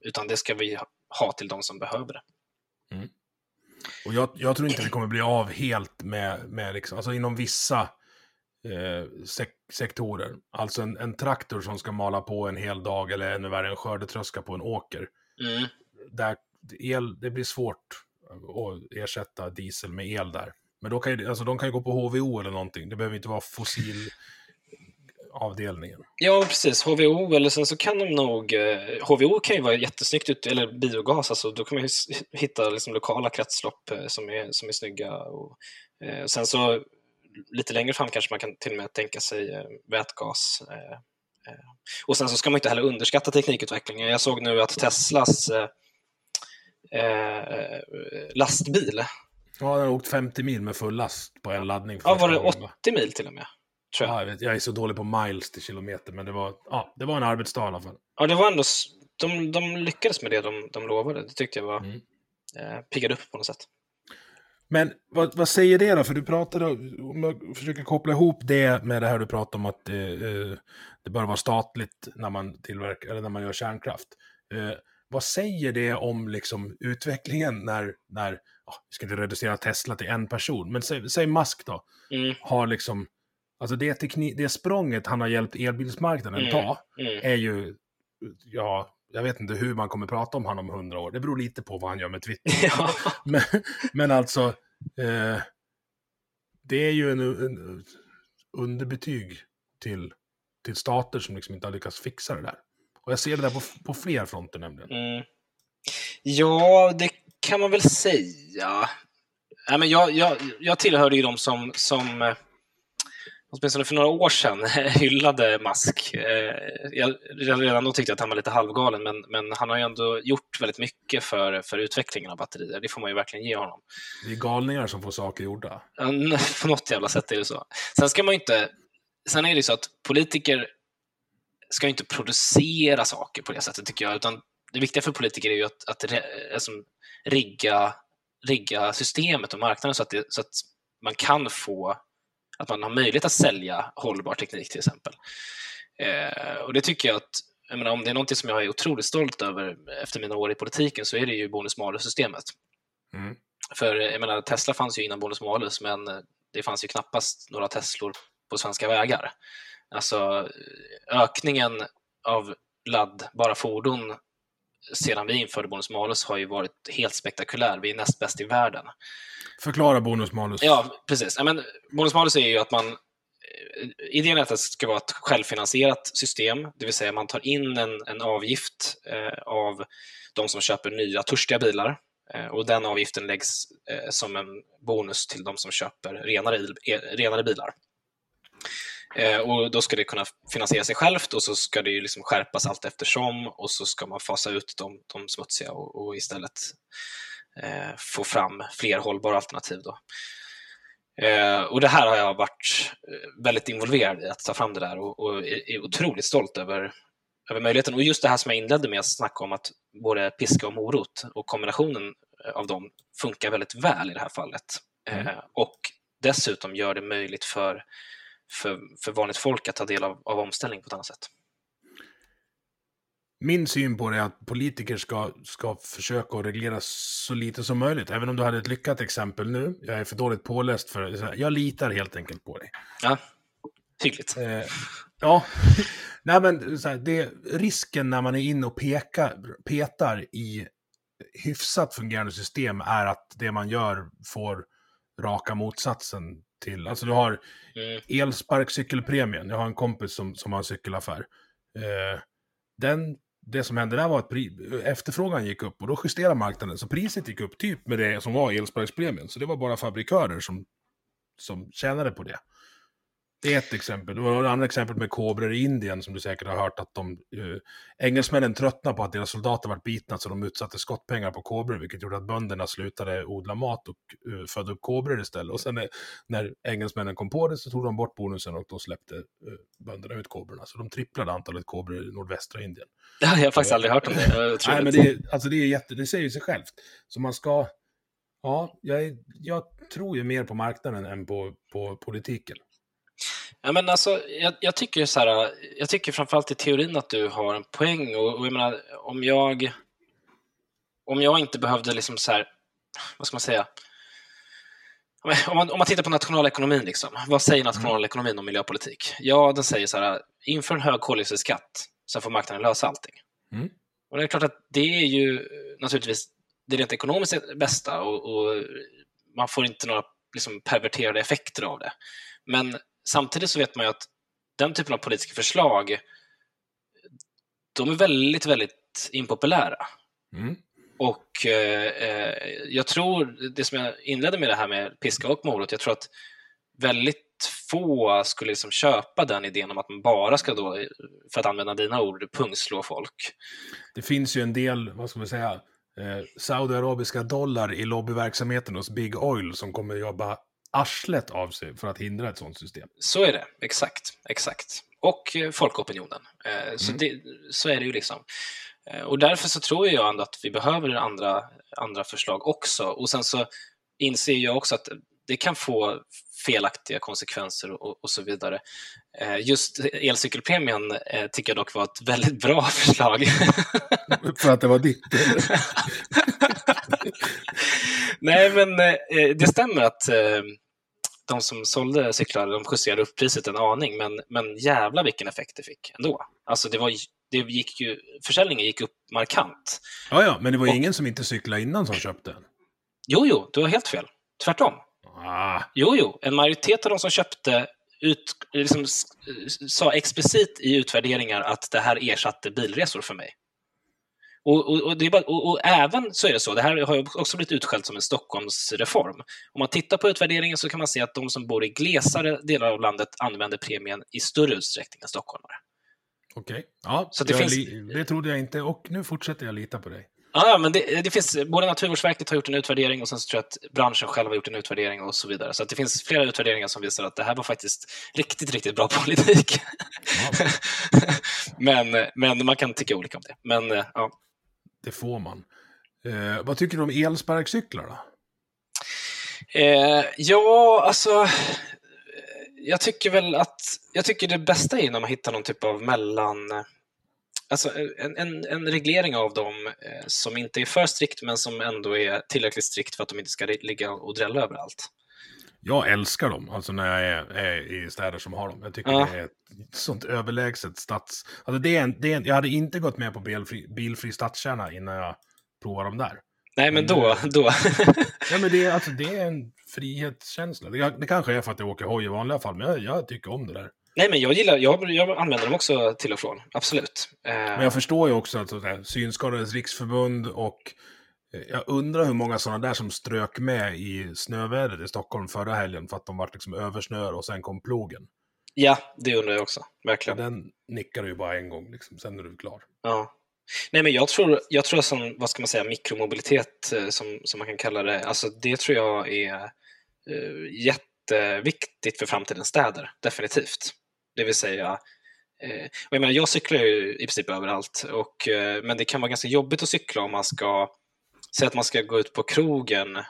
utan det ska vi ha till de som behöver det. Och jag, jag tror inte vi kommer bli av helt med, med liksom, alltså inom vissa eh, sek sektorer. Alltså en, en traktor som ska mala på en hel dag eller ännu värre en skördetröska på en åker. Mm. Där el, det blir svårt att ersätta diesel med el där. Men då kan ju, alltså de kan ju gå på HVO eller någonting. Det behöver inte vara fossil <laughs> avdelningen. Ja, precis. HVO, eller sen så kan de nog... Eh, HVO kan ju vara jättesnyggt, ut, eller biogas, alltså, då kan man ju hitta liksom, lokala kretslopp eh, som, är, som är snygga. Och, eh, sen så lite längre fram kanske man kan till och med tänka sig eh, vätgas. Eh, eh. Och sen så ska man inte heller underskatta teknikutvecklingen. Jag såg nu att Teslas lastbil, Ja, den har åkt 50 mil med full last på en laddning. ja, var det första gången, va? 80 mil till och med? Tror jag. Ja, jag, vet, jag är så dålig på miles till kilometer, men det var, ja, det var en arbetsdag i alla fall. Ja, det var ändå... De, de lyckades med det de, de lovade. Det tyckte jag var... Mm. Eh, piggade upp på något sätt. Men vad, vad säger det då? För du pratade, om jag försöker koppla ihop det med det här du pratade om att eh, eh, det bör vara statligt när man tillverkar, eller när man gör kärnkraft. Eh, vad säger det om liksom utvecklingen när, när ja, vi ska inte reducera Tesla till en person, men säg, säg Musk då, Mm, har liksom, alltså det, teknik, det språnget han har hjälpt elbilsmarknaden Mm. ta, mm. är ju, ja, jag vet inte hur man kommer prata om honom om hundra år. Det beror lite på vad han gör med Twitter. <laughs> Ja. Men, men alltså, eh, det är ju en, en underbetyg till, till stater som liksom inte har lyckats fixa det där. Och jag ser det där på, på fler fronter nämligen. Mm. Ja, det kan man väl säga. Nej, men jag, jag, jag tillhörde ju de som, som eh, åtminstone för några år sedan hyllade Musk. Eh, Jag, redan då tyckte jag att han var lite halvgalen, men, men han har ju ändå gjort väldigt mycket för, för utvecklingen av batterier. Det får man ju verkligen ge honom. Det är galningar som får saker gjorda. På något jävla sätt är det så. Sen ska man ju inte... Sen är det ju så att politiker ska inte producera saker på det sättet, tycker jag. Utan det viktiga för politiker är ju att, att alltså, rigga, rigga systemet och marknaden så att, det, så att man kan få... Att man har möjlighet att sälja hållbar teknik, till exempel. Eh, och det tycker jag att... Jag menar, om det är något som jag är otroligt stolt över efter mina år i politiken så är det ju bonus-malus-systemet. Mm. För jag menar, Tesla fanns ju innan bonus malus, men det fanns ju knappast några Teslor på svenska vägar. Alltså ökningen av laddbara fordon sedan vi införde bonus malus har ju varit helt spektakulär. Vi är näst bäst i världen. Förklara bonus malus. Ja, precis. Ja, men bonus malus är ju att man Idén är att det ska vara ett självfinansierat system, det vill säga man tar in en, en avgift eh, av de som köper nya törstiga bilar eh, och den avgiften läggs eh, som en bonus till de som köper renare, renare bilar. Eh, och då ska det kunna finansiera sig självt och så ska det ju liksom skärpas allt eftersom och så ska man fasa ut de, de smutsiga och, och istället eh, få fram fler hållbara alternativ. Då. Eh, och det här har jag varit eh, väldigt involverad i, att ta fram det där och, och är, är otroligt stolt över, över möjligheten. Och just det här som jag inledde med att snacka om att både piska och morot och kombinationen av dem funkar väldigt väl i det här fallet. Mm. Eh, och dessutom gör det möjligt för för, för vanligt folk att ta del av, av omställning på ett annat sätt. Min syn på det är att politiker ska, ska försöka att reglera så lite som möjligt. Även om du hade ett lyckat exempel nu. Jag är för dåligt påläst för det. Jag litar helt enkelt på dig. Ja, hyggligt. Eh, ja, <laughs> nej men så här, det, risken när man är inne och pekar, petar i hyfsat fungerande system är att det man gör får raka motsatsen till. Alltså du har mm. elsparkcykelpremien. Jag har en kompis som, som har en cykelaffär. Eh, den, det som hände där var att efterfrågan gick upp och då justerade marknaden. Så priset gick upp typ med det som var elsparkspremien. Så det var bara fabrikörer som, som tjänade på det. Det är ett exempel. Var ett annat exempel med kobror i Indien som du säkert har hört att de uh, engelsmännen tröttnade på att deras soldater var bitna så de utsatte skottpengar på kobror vilket gjorde att bönderna slutade odla mat och uh, födde upp kobror istället. Och sen när, när engelsmännen kom på det så tog de bort bonusen och då släppte uh, bönderna ut kobrorna. Så de tripplade antalet kobror i nordvästra Indien. Har jag faktiskt aldrig hört om det. Nej, men det, alltså det, är jätte, det säger sig självt. Så man ska... Ja, jag, jag tror ju mer på marknaden än på, på politiken. Ja, men alltså, jag, jag, tycker så här, jag tycker framförallt i teorin att du har en poäng och, och jag menar, om jag om jag inte behövde liksom så här, vad ska man säga, om man, om man tittar på nationalekonomin, liksom, vad säger mm. nationalekonomin om miljöpolitik? Ja, den säger så här, inför en hög koldioxidskatt så får marknaden lösa allting. Mm. Och det är klart att det är ju naturligtvis det rent ekonomiskt bästa och, och man får inte några liksom, perverterade effekter av det. Men samtidigt så vet man ju att den typen av politiska förslag, de är väldigt, väldigt impopulära. Mm. Och eh, jag tror, det som jag inledde med det här med piska och morot, jag tror att väldigt få skulle liksom köpa den idén om att man bara ska då, för att använda dina ord, pungslå folk. Det finns ju en del, vad ska man säga, eh, saudiarabiska dollar i lobbyverksamheten hos Big Oil som kommer jobba arslet av sig för att hindra ett sådant system. Så är det, exakt. exakt. Och eh, folkopinionen. Eh, så, mm. det, så är det ju liksom. Eh, och därför så tror jag ändå att vi behöver andra, andra förslag också. Och sen så inser jag också att det kan få felaktiga konsekvenser och, och så vidare. Just elcykelpremien tycker jag dock var ett väldigt bra <laughs> förslag. För att det var ditt? <laughs> <laughs> Nej, men eh, det stämmer att eh, de som sålde cyklar de justerade upp priset en aning, men, men jävla vilken effekt det fick ändå. Alltså det var, det gick ju, försäljningen gick upp markant. Ja, ja, men det var ju ingen som inte cyklade innan som köpte den. Jo, jo, du har helt fel. Tvärtom. Ah. Jo, jo, en majoritet av de som köpte ut, liksom, sa explicit i utvärderingar att det här ersatte bilresor för mig. Och, och, och, bara, och, även så är det så, det här har också blivit utskällt som en Stockholmsreform. Om man tittar på utvärderingen så kan man se att de som bor i glesare delar av landet använder premien i större utsträckning än stockholmare. Okej, okay. ja, så det, finns... det trodde jag inte och nu fortsätter jag lita på dig. Ja, men det, det, finns, både Naturvårdsverket har gjort en utvärdering och sen så tror jag att branschen själv har gjort en utvärdering och så vidare. Så det finns flera utvärderingar som visar att det här var faktiskt riktigt, riktigt bra <laughs> politik. Ja. men, men man kan tycka olika om det. Men, ja. Det får man. Eh, vad tycker du om elsparkcyklar då? Eh, ja, alltså eh, jag tycker väl att jag tycker det bästa är när man hittar någon typ av mellan eh, Alltså eh, en, en, en reglering av dem eh, som inte är för strikt men som ändå är tillräckligt strikt för att de inte ska ligga och drälla överallt jag älskar dem, alltså när jag är, är i städer som har dem. Jag tycker Ja. det är ett sånt överlägset stads... Alltså det är en, det är en, jag hade inte gått med på bilfri, bilfri stadskärna innan jag provar dem där. Nej, men då, eh, då. <laughs> Ja, men det är, alltså, det är en frihetskänsla. Det, det kanske är för att jag åker hoj i vanliga fall, men jag, jag tycker om det där. Nej, men jag gillar, jag, jag använder dem också till och från, absolut. Eh, Men jag förstår ju också att sådär, Synskadades riksförbund och eh, jag undrar hur många sådana där som strök med i snövädret i Stockholm förra helgen för att de var liksom översnöar och sen kom plogen. Ja, det undrar jag också, verkligen. den nickar du ju bara en gång, liksom, sen är du klar. Ja. Nej, men jag tror, jag tror som, vad ska man säga, mikromobilitet, eh, som, som man kan kalla det, alltså det tror jag är eh, jätteviktigt för framtidens städer, definitivt. Det vill säga, eh, och jag menar, jag cyklar ju i princip överallt, och, eh, men det kan vara ganska jobbigt att cykla om man ska, säga att man ska gå ut på krogen, eh,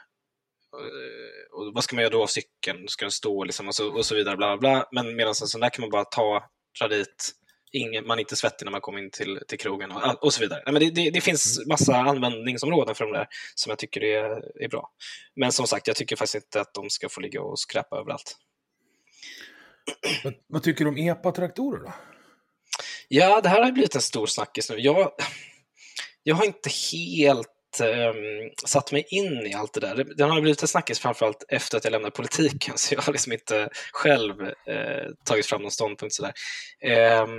och vad ska man göra då av cykeln? Ska den stå liksom, och, så, och så vidare, bla bla. Men medan en sån där kan man bara ta, dra dit, ingen, man är inte svettig när man kommer in till, till krogen och, och så vidare. Nej, men det, det, det finns massa användningsområden för de där som jag tycker är, är bra. Men som sagt, jag tycker faktiskt inte att de ska få ligga och skräpa överallt. Vad, vad tycker du om EPA-traktorer då? Ja, det här har blivit en stor snackis nu. Jag, jag har inte helt ehm, satt mig in i allt det där. Den har blivit en snackis framförallt efter att jag lämnade politiken, <laughs> så jag har liksom inte själv eh, tagit fram någon ståndpunkt sådär. Ehm,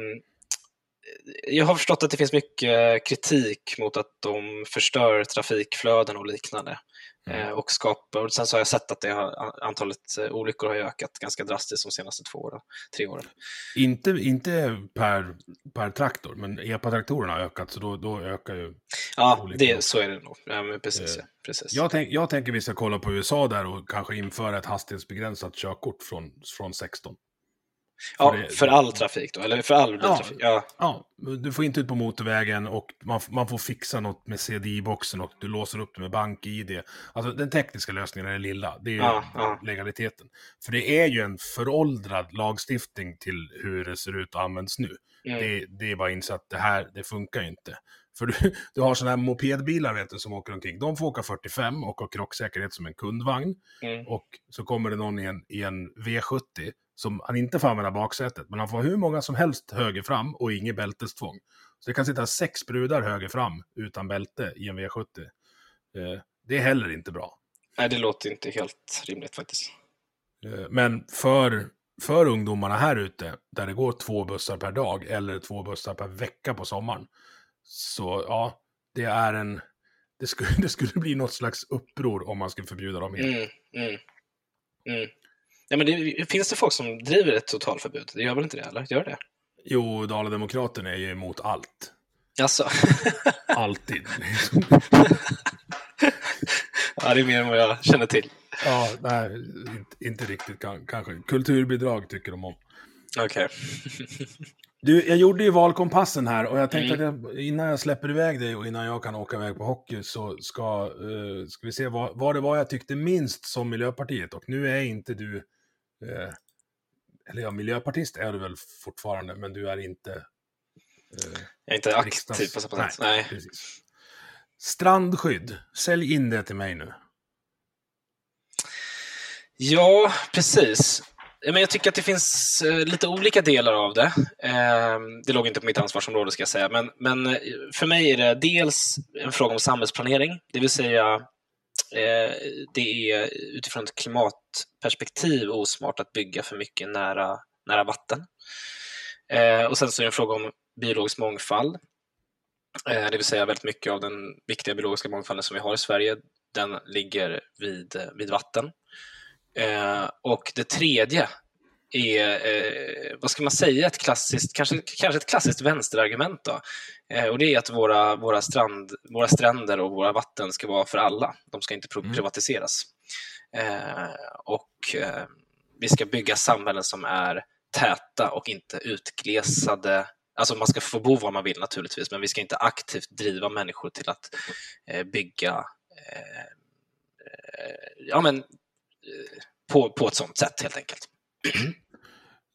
jag har förstått att det finns mycket kritik mot att de förstör trafikflöden och liknande. Eh, och skapar, och sen så har jag sett att det har, antalet eh, olyckor har ökat ganska drastiskt de senaste två åren, tre åren. Inte, inte per, per traktor, men EPA-traktorerna har ökat, så då, då ökar ju... Ja, Olika det, så är det nog. Ja, precis, Eh, ja, precis. Jag, tänk, jag tänker vi ska kolla på USA där och kanske införa ett hastighetsbegränsat körkort från, från 16. ja, det- för all trafik då, eller för all biltrafik? Ja. Ja, du får inte ut på motorvägen och man, man får fixa något med CDI-boxen och du låser upp det med bank-ID. Alltså den tekniska lösningen är det lilla, det är Ja, ja. legaliteten. För det är ju en föråldrad lagstiftning till hur det ser ut och används nu. Mm. Det, det är bara att inse att det här, det funkar ju inte. För du, <laughs> du har sådana här mopedbilar vet du, som åker omkring. De får åka 45 och har krocksäkerhet som en kundvagn. Mm. Och så kommer det någon i en, i en V70 som han inte får använda baksätet, men han får hur många som helst höger fram och inget bältestvång. Så det kan sitta sex brudar höger fram utan bälte i en V70. Eh, det är heller inte bra. Nej, det låter inte helt rimligt faktiskt. Eh, men för, för ungdomarna här ute, där det går två bussar per dag eller två bussar per vecka på sommaren, så ja, det är en... Det skulle, <laughs> det skulle bli något slags uppror om man skulle förbjuda dem helt. Mm, mm, mm. Ja, men det, finns det folk som driver ett totalförbud? Det gör väl inte det, eller? Gör det? Jo, Dala-Demokraterna är ju emot allt. Alltså. <laughs> Alltid. <laughs> ja, det är mer än vad jag känner till. ja, nej, inte, inte riktigt kan- kanske. Kulturbidrag tycker de om. Okej. Du, jag gjorde ju valkompassen här och jag tänkte att jag, innan jag släpper iväg dig och innan jag kan åka iväg på hockey så ska, eh, ska vi se vad, vad det var jag tyckte minst som Miljöpartiet. Och nu är inte du, eh, eller ja, miljöpartist är du väl fortfarande, men du är inte eh, Jag är inte aktiv riksdags- på sätt. Nej. precis. Strandskydd, sälj in det till mig nu. Ja, precis. Men jag tycker att det finns eh, lite olika delar av det. Ehm, det låg inte på mitt ansvarsområde ska jag säga, men, men eh, för mig är det dels en fråga om samhällsplanering, det vill säga eh, det är utifrån ett klimatperspektiv osmart att bygga för mycket nära, nära vatten. Och sen så är det en fråga om biologisk mångfald. Det vill säga väldigt mycket av den viktiga biologiska mångfalden som vi har i Sverige, den ligger vid, vid vatten. Eh, och det tredje är, eh, vad ska man säga, ett klassiskt, kanske, kanske ett klassiskt vänsterargument. Då. Eh, och det är att våra, våra, strand, våra stränder och våra vatten ska vara för alla. De ska inte pro- privatiseras. Eh, och eh, vi ska bygga samhällen som är täta och inte utglesade. Alltså man ska få bo var man vill naturligtvis, men vi ska inte aktivt driva människor till att bygga ja, men, på, på ett sånt sätt helt enkelt.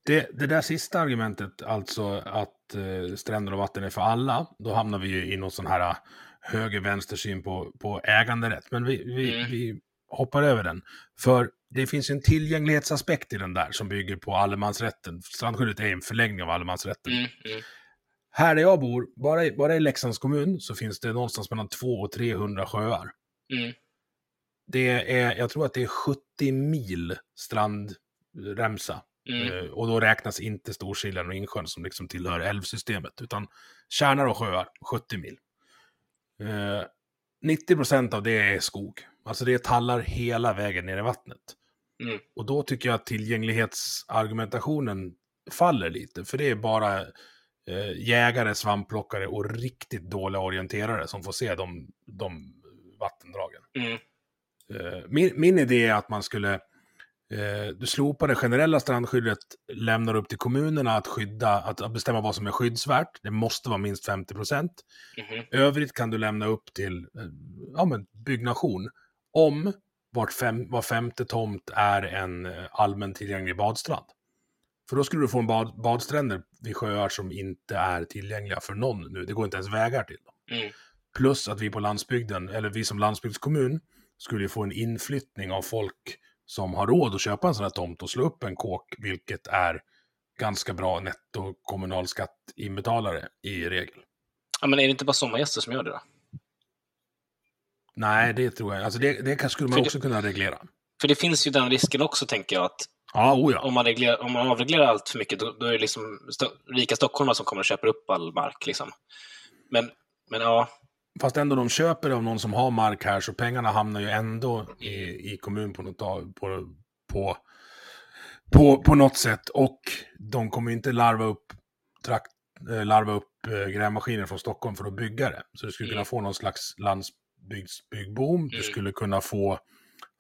Det, det där sista argumentet, alltså att eh, stränder och vatten är för alla, då hamnar vi ju i någon sån här eh, höger-vänster syn på, på äganderätt. Men vi, vi, Mm. vi hoppar över den. För det finns en tillgänglighetsaspekt i den där som bygger på allemansrätten. Strandskyddet är en förlängning av allemansrätten. Mm, mm. Här där jag bor, bara i, bara i Leksands kommun, så finns det någonstans mellan 200 och 300 sjöar. Mm. Det är, jag tror att det är 70 mil strandremsa. Mm. Eh, och då räknas inte Storsiljan och Insjön som liksom tillhör älvsystemet, utan kärnar och sjöar, 70 mil. Eh, 90 procent av det är skog. Alltså det är tallar hela vägen ner i vattnet. Mm. Och då tycker jag att tillgänglighetsargumentationen faller lite, för det är bara eh, jägare, svampplockare och riktigt dåliga orienterare som får se de, de vattendragen. Mm. Eh, min, min idé är att man skulle eh, du slopar det generella strandskyddet, lämnar upp till kommunerna att skydda, att, bestämma vad som är skyddsvärt. Det måste vara minst 50 procent. Mhm. Övrigt kan du lämna upp till eh, ja, men byggnation om vart fem, var femte tomt är en allmän tillgänglig badstrand. För då skulle du få en bad, badstränder vid sjöar som inte är tillgängliga för någon nu. Det går inte ens vägar till dem. Mm. Plus att vi på landsbygden, eller vi som landsbygdskommun, skulle ju få en inflyttning av folk som har råd att köpa en sån här tomt och slå upp en kåk, vilket är ganska bra netto kommunalskattinbetalare i regel. Ja, men är det inte bara sommargäster som gör det då? Nej, det tror jag. Alltså det, det skulle man För det- också kunna reglera. För det finns ju den risken också, tänker jag, att Ja, oh ja. om man, reglerar, om man avreglerar allt för mycket, då, då är det liksom sto rika stockholmare som kommer och köper upp all mark. Liksom. Men, men ja, Fast ändå de köper av någon som har mark här, så pengarna hamnar ju ändå i, i kommun på något, på, på, på, på något sätt. Och de kommer inte larva upp, trakt, eh, larva upp eh, grävmaskiner från Stockholm för att bygga det. Så du skulle kunna Mm. få någon slags landsbygdsbyggboom. Du Mm. skulle kunna få,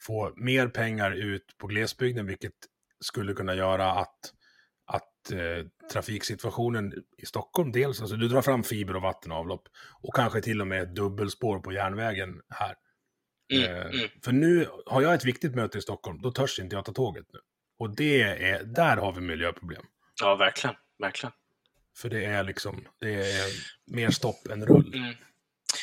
få mer pengar ut på glesbygden, vilket skulle kunna göra att eh, trafiksituationen i Stockholm dels, alltså du drar fram fiber och vattenavlopp och kanske till och med ett dubbelspår på järnvägen här. mm, Eh, mm. För nu har jag ett viktigt möte i Stockholm, då törs inte jag ta tåget nu. Och det är, där har vi miljöproblem. ja verkligen. verkligen. För det är liksom, det är mer stopp än rull. Mm.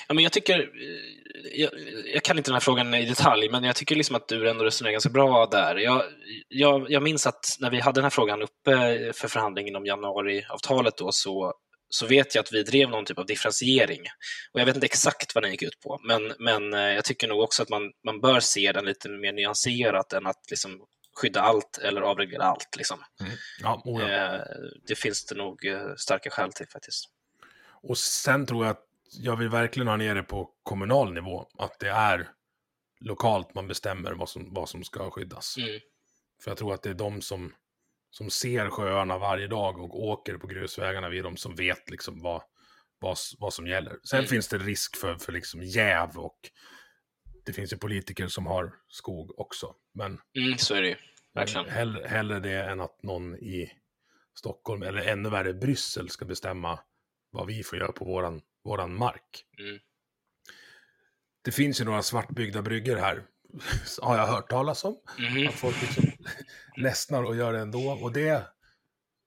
Ja, men jag tycker, eh, jag, jag kan inte den här frågan i detalj, men jag tycker liksom att du ändå resonerar ganska bra där. Jag, jag, jag minns att när vi hade den här frågan uppe för förhandling inom januariavtalet då, så, så vet jag att vi drev någon typ av differentiering. Och jag vet inte exakt vad den gick ut på, men, men eh, jag tycker nog också att man, man bör se den lite mer nyanserat än att liksom skydda allt eller avreglera allt. Liksom. Oh ja. Eh, det finns det nog starka skäl till faktiskt. Och sen tror jag att jag vill verkligen ha ner det på kommunal nivå. Att det är lokalt man bestämmer vad som, vad som ska skyddas. Mm. För jag tror att det är de som, som ser sjöarna varje dag och åker på grusvägarna, vi är de som vet liksom vad, vad, vad som gäller. Sen Mm. finns det risk för, för liksom jäv och det finns ju politiker som har skog också. Men Mm, så är det ju. Verkligen. hellre, hellre det än att någon i Stockholm, eller ännu värre Bryssel, ska bestämma vad vi får göra på våran, våran mark. Mm. Det finns ju några svartbyggda bryggor här, <laughs> har jag hört talas om. Mhm. Att folk liksom <laughs> ledsnar och gör det ändå. Och det,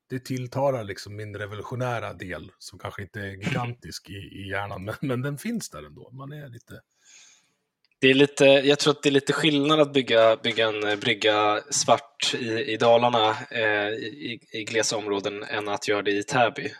det tilltalar liksom min revolutionära del, som kanske inte är gigantisk i, i hjärnan, men, men den finns där ändå. Man är lite... Det är lite, jag tror att det är lite skillnad att bygga, bygga en eh, brygga svart i, i Dalarna eh, i, i glesa områden än att göra det i Täby, eh,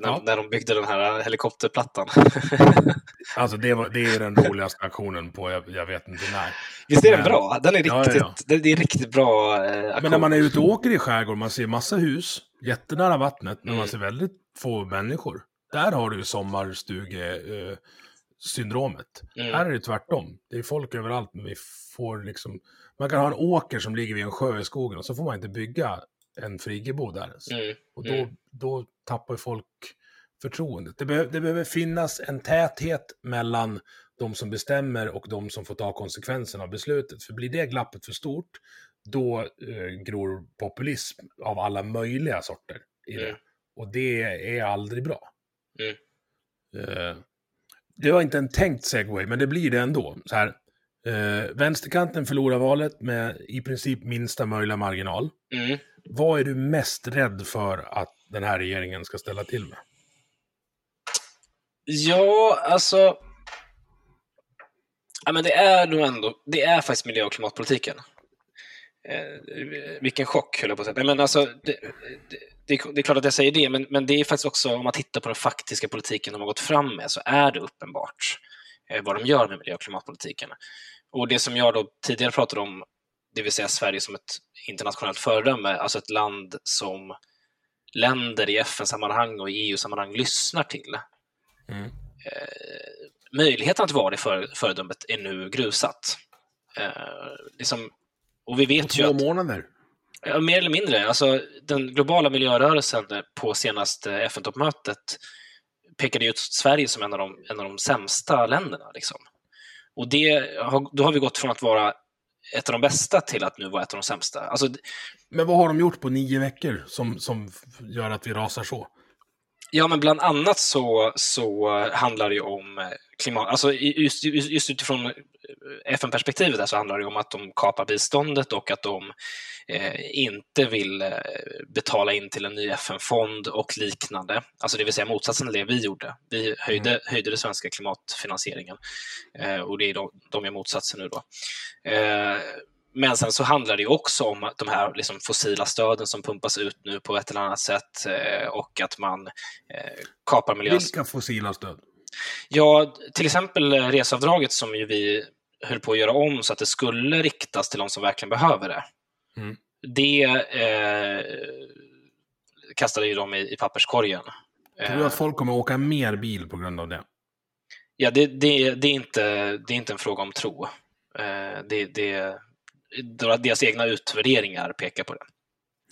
när, Ja. när de byggde den här helikopterplattan. <laughs> Alltså det, var, det är den roligaste aktionen på jag, jag vet inte när. Visst är den Men- bra? Den är Ja, riktigt, ja, Det, det är riktigt bra eh, aktion. Men när man är ute och åker i skärgården, man ser massa hus, jättenära vattnet, men Mm. man ser väldigt få människor. Där har du ju sommarstuge-syndromet. Mm. Här är det tvärtom. Det är folk överallt, men vi får liksom... Man kan ha en åker som ligger vid en sjö i skogen och så får man inte bygga en friggebod där. Mm. Och då, Mm. då tappar folk förtroendet. Det, behöv, det behöver finnas en täthet mellan de som bestämmer och de som får ta konsekvenserna av beslutet. För blir det glappet för stort, då eh, gror populism av alla möjliga sorter i det. Mm. Och det är aldrig bra. Mm. Eh, det var inte en tänkt segway, men det blir det ändå. Så här, eh, vänsterkanten förlorar valet med i princip minsta möjliga marginal. Mm. Vad är du mest rädd för att den här regeringen ska ställa till med? Ja, alltså... Ja, men det är nog ändå, det är faktiskt miljö och klimatpolitiken. eh, vilken chock, höll jag på att säga. Men alltså, det, det, det, det är klart att jag säger det, men, men det är faktiskt också, om man tittar på den faktiska politiken de har gått fram med, så är det uppenbart eh, vad de gör med miljö och klimatpolitiken. Och det som jag då tidigare pratade om, det vill säga Sverige som ett internationellt föredöme, alltså ett land som länder i FN-sammanhang och i EU-sammanhang lyssnar till. Mm. Eh, möjligheten att vara det för, föredömet är nu grusat. Eh, liksom, och vi vet på två ju att, månader? Ja, mer eller mindre. Alltså, den globala miljörörelsen på senaste FN-toppmötet pekade ut Sverige som en av de, en av de sämsta länderna. Liksom. Och det, då har vi gått från att vara ett av de bästa till att nu vara ett av de sämsta. Alltså, Men vad har de gjort på nio veckor som, som gör att vi rasar så? Ja, men bland annat så, så handlar det ju om eh, klimat... Alltså just, just utifrån eh, FN-perspektivet där så handlar det om att de kapar biståndet och att de eh, inte vill eh, betala in till en ny FN-fond och liknande. Alltså det vill säga motsatsen till det vi gjorde. Vi höjde, mm. höjde den svenska klimatfinansieringen eh, och det är de, de är motsatsen nu då. Eh, men sen så handlar det också om de här liksom fossila stöden som pumpas ut nu på ett eller annat sätt eh, och att man kapar miljö... Vilka fossila stöd? Ja, till exempel resavdraget som ju vi höll på att göra om så att det skulle riktas till de som verkligen behöver det. Mm. Det eh, kastade ju de i, i papperskorgen. Tror du att folk kommer åka mer bil på grund av det? Ja, det, det, det är, inte, det är inte en fråga om tro. Det, det, deras egna utvärderingar pekar på det.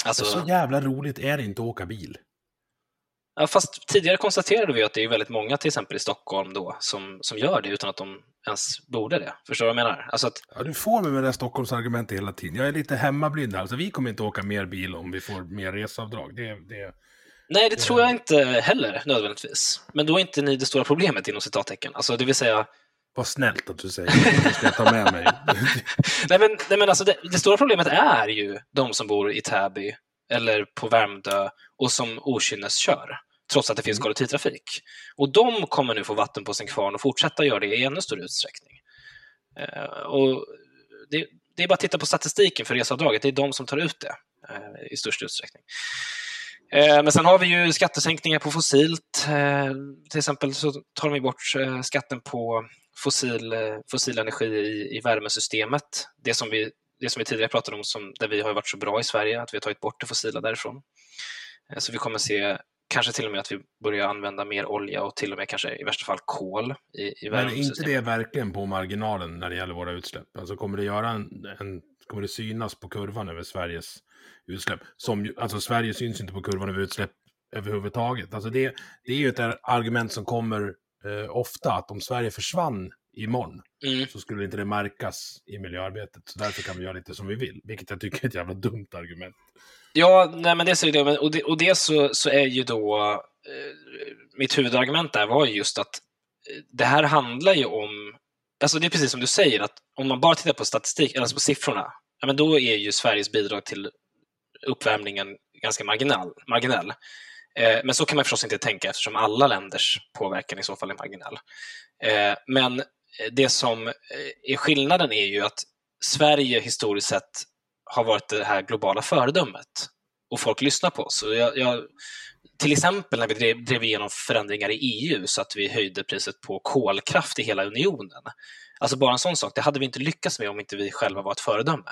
Alltså, så jävla roligt är det inte att åka bil. Ja, fast tidigare konstaterade vi att det är väldigt många, till exempel i Stockholm, då, som, som gör det utan att de ens borde det. Förstår du vad jag menar? Alltså att... ja, du får mig med det här Stockholmsargumentet hela tiden. Jag är lite hemmablind. Alltså, vi kommer inte åka mer bil om vi får mer resavdrag. Det, det, Nej, det tror jag inte heller nödvändigtvis. Men då är inte ni det stora problemet inom citattecken. Alltså, det vill säga, vad snällt att du säger det. ska jag ta med mig. <laughs> nej, men, nej, men alltså det, det, stora problemet är ju de som bor i Täby eller på Värmdö och som okynneskör, trots att det finns mm. kollektivtrafik. Och de kommer nu få vatten på sin kvarn och fortsätta göra det i ännu större utsträckning. Uh, och det, det, är bara att titta på statistiken för reseavdraget, det är de som tar ut det uh, i störst utsträckning. Uh, men sen har vi ju skattesänkningar på fossilt. Till exempel så tar de bort skatten på fossil, eh, fossil energi i, i värmesystemet. Det som, vi, det som vi tidigare pratade om, som, där vi har varit så bra i Sverige, att vi har tagit bort det fossila därifrån. Eh, så vi kommer se kanske till och med att vi börjar använda mer olja och till och med kanske i värsta fall kol i, i Men är inte det verkligen på marginalen när det gäller våra utsläpp? Alltså kommer det, göra en, en, kommer det synas på kurvan över Sveriges utsläpp? Som, alltså Sverige syns inte på kurvan över utsläpp överhuvudtaget. Alltså det, det är ju ett argument som kommer eh, ofta att om Sverige försvann imorgon mm. så skulle inte det märkas i miljöarbetet. Så därför kan vi göra lite som vi vill, vilket jag tycker är ett jävla dumt argument. Ja, nej, men det är det, och det, och det så, så är ju då eh, mitt huvudargument där var ju just att eh, det här handlar ju om, alltså det är precis som du säger, att om man bara tittar på statistik, alltså på siffrorna, ja, men då är ju Sveriges bidrag till uppvärmningen ganska marginal, marginell. Eh, men så kan man förstås inte tänka eftersom alla länders påverkan i så fall är marginell. Eh, men Eh, det som eh, är skillnaden är ju att Sverige historiskt sett har varit det här globala föredömet och folk lyssnar på oss. Jag, jag, till exempel när vi drev, drev igenom förändringar i EU så att vi höjde priset på kolkraft i hela unionen. Alltså bara en sån sak, det hade vi inte lyckats med om inte vi själva var ett föredöme.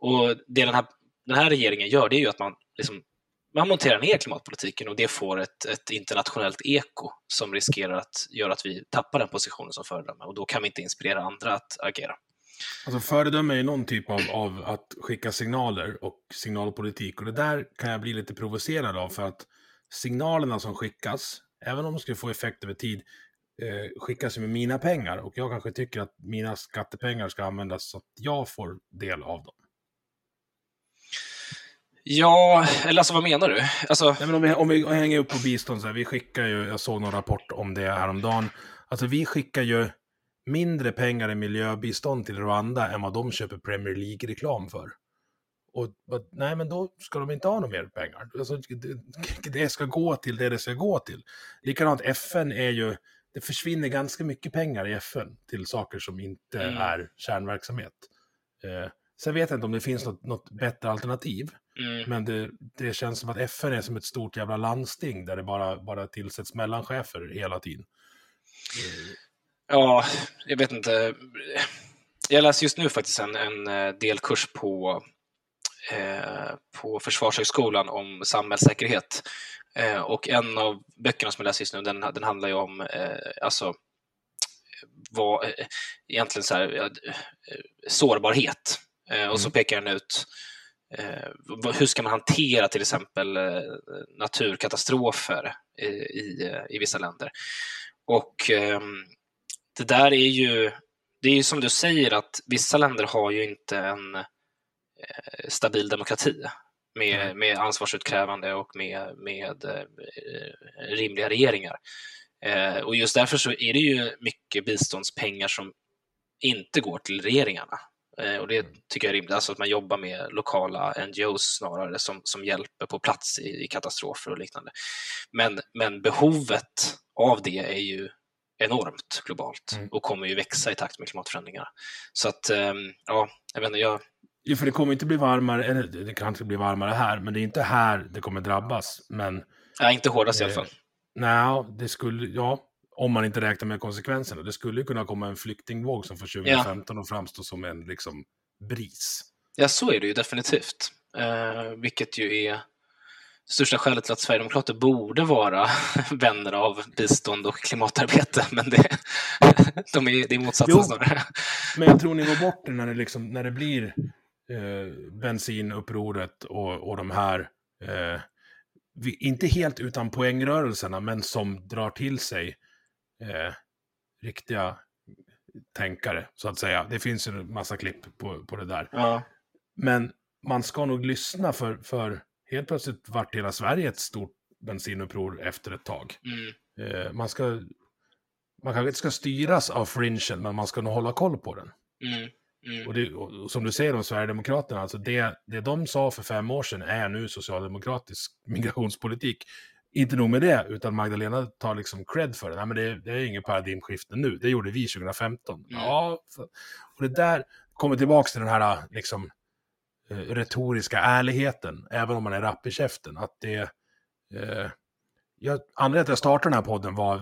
Och det den här, den här regeringen gör, det är ju att man liksom man monterar ner klimatpolitiken och det får ett, ett, internationellt eko som riskerar att göra att vi tappar den positionen som föredöme och då kan vi inte inspirera andra att agera. Alltså föredöme är ju någon typ av, av att skicka signaler och signalpolitik och det där kan jag bli lite provocerad av för att signalerna som skickas, även om de skulle få effekt över tid, eh, skickas med mina pengar och jag kanske tycker att mina skattepengar ska användas så att jag får del av dem. Ja, eller alltså vad menar du? Alltså... Nej, men om, vi, om vi hänger upp på bistånd, så här, vi skickar ju, jag såg någon rapport om det häromdagen, alltså vi skickar ju mindre pengar i miljöbistånd till Rwanda än vad de köper Premier League-reklam för. Och nej, men då ska de inte ha några mer pengar. Alltså, det, det ska gå till det det ska gå till. Likadant, FN är ju, det försvinner ganska mycket pengar i FN till saker som inte mm. är kärnverksamhet. Eh, Sen vet jag inte om det finns något, något bättre alternativ. Mm. Men det, det känns som att FN är som ett stort jävla landsting där det bara, bara tillsätts mellanchefer hela tiden. Ja, jag vet inte. Jag läser just nu faktiskt en, en eh, delkurs på, eh, på Försvarshögskolan om samhällssäkerhet. Eh, och en av böckerna som jag läser just nu, den, den handlar ju om eh, alltså, vad, eh, egentligen så här, eh, sårbarhet. Och så pekar den ut hur ska man hantera till exempel eh, naturkatastrofer i, i, eh, i vissa länder. Och ehm, det där är ju, det är ju som du säger att vissa länder har ju inte en eh, stabil demokrati med, med ansvarsutkrävande och med, med eh, rimliga regeringar. Eh, och just därför så är det ju mycket biståndspengar som inte går till regeringarna. Eh, och det tycker jag är rimligt, alltså att man jobbar med lokala NGOs snarare som, som hjälper på plats i, i katastrofer och liknande. Men, men behovet av det är ju enormt globalt Mm. och kommer ju växa i takt med klimatförändringarna. Så att, ehm, ja, jag vet inte, jag, Jo, för det kommer inte bli varmare, eller det kan inte bli varmare här, men det är inte här det kommer drabbas. Men ja, inte hårdast i alla Eh, fall. nej, det skulle, ja, om man inte räknar med konsekvenserna. Det skulle ju kunna komma en flyktingvåg som får 2015 att framstå som en liksom bris. Ja, så är det ju definitivt. Eh, vilket ju är största skälet till att Sverigedemokrater borde vara <laughs> vänner av bistånd och klimatarbete, men det, <laughs> de är, det är motsatsen Jo. snarare. Men jag tror ni går bort det när det, liksom, när det blir eh, bensinupproret och, och de här, eh, vi, inte helt utan poängrörelserna, men som drar till sig eh, riktiga tänkare, så att säga. Det finns ju en massa klipp på, på det där. Ja. Men man ska nog lyssna för, för helt plötsligt vart hela Sverige ett stort bensinuppror efter ett tag. Mm. Eh, man ska, man kanske inte ska styras av fringen, men man ska nog hålla koll på den. Mm. Mm. Och, det, och som du säger om Sverigedemokraterna, alltså det, det de sa för fem år sedan är nu socialdemokratisk migrationspolitik. Inte nog med det, utan Magdalena tar liksom cred för det. Nej, men det, det är inget paradigmskifte nu, det gjorde vi 2015. Mm. Ja, och det där kommer tillbaka till den här liksom, eh, retoriska ärligheten, även om man är rapp i käften. Att det, eh, jag, anledningen till att jag startade den här podden var,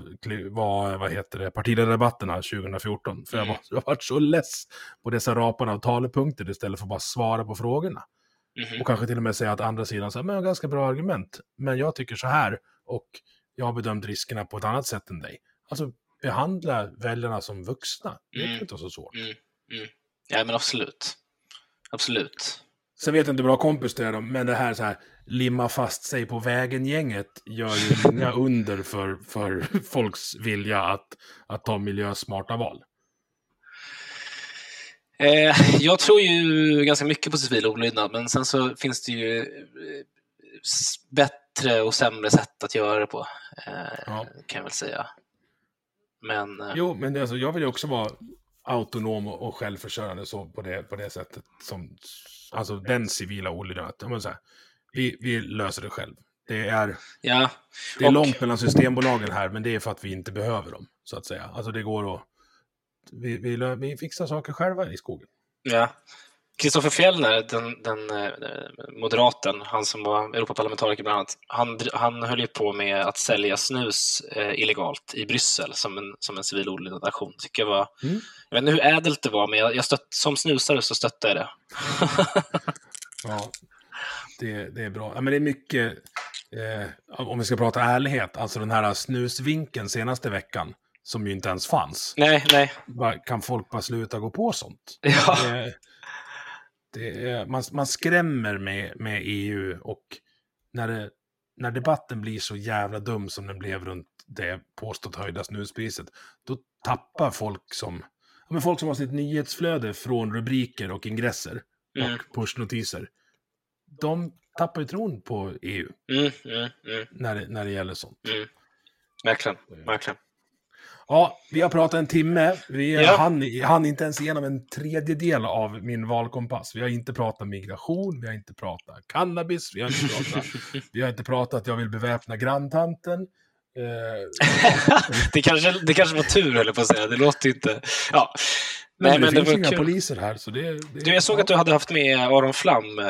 var vad heter det, partiledardebatterna 2014. För jag var, jag var så less på dessa raparna av talepunkter istället för att bara svara på frågorna. Mhm. Och kanske till och med säga att andra sidan säger, men jag har ganska bra argument, men jag tycker så här och jag har bedömt riskerna på ett annat sätt än dig. Alltså behandla väljarna som vuxna, det är Mm. inte så svårt. Mm. Mm. Ja, men absolut. Absolut. Sen vet jag inte hur bra kompis det är, men det här så här, limma fast sig på vägen-gänget gör ju inga <laughs> under för, för <laughs> folks vilja att, att ta miljösmarta val. Eh, <laughs> jag tror ju ganska mycket på civil olydnad, men sen så finns det ju eh, bättre och sämre sätt att göra det på, eh, Ja. kan jag väl säga. Men eh, Jo, men alltså, jag vill ju också vara autonom och, självförsörjande så på, det, på det sättet. Som, alltså den civila olydnaden. Vi, vi löser det själv. Det är, ja, det är Och- långt mellan systembolagen här, men det är för att vi inte behöver dem, så att säga. Alltså det går att... Vi, vi, vi fixar saker själva i skogen. ja. Kristoffer Fjellner, den, den eh, moderaten, han som var Europaparlamentariker bland annat, han, han höll ju på med att sälja snus eh, illegalt i Bryssel som en, som en civil aktion. Tycker jag, var, Mm. jag vet inte hur ädelt det var, men jag, jag stött, som snusare så stöttar jag det. <laughs> Ja, det, det är bra. Ja, men det är mycket, eh, om vi ska prata ärlighet, alltså den här snusvinkeln senaste veckan, som ju inte ens fanns. nej, nej. Kan folk bara sluta gå på sånt? Ja. Det, det man, man skrämmer med, med EU och när, det, när debatten blir så jävla dum som den blev runt det påstått höjda snuspriset, då tappar folk som, ja, men folk som har sitt nyhetsflöde från rubriker och ingresser Mm. och pushnotiser, de tappar ju tron på EU Mm, mm, mm, när det, när det gäller sånt. mm. Verkligen, verkligen. Ja, vi har pratat en timme. Vi Ja. hann, hann inte ens igenom en tredjedel av min valkompass. Vi har inte pratat migration, vi har inte pratat cannabis, vi har inte pratat, <laughs> vi har inte pratat att jag vill beväpna granntanten. Eh, <laughs> det, kanske, det kanske var tur, höll jag på att säga. Det låter inte... Ja. Nej, men det, men det finns var inga kul. poliser här. Så det, det, Du, jag såg att du hade haft med Aron Flam eh,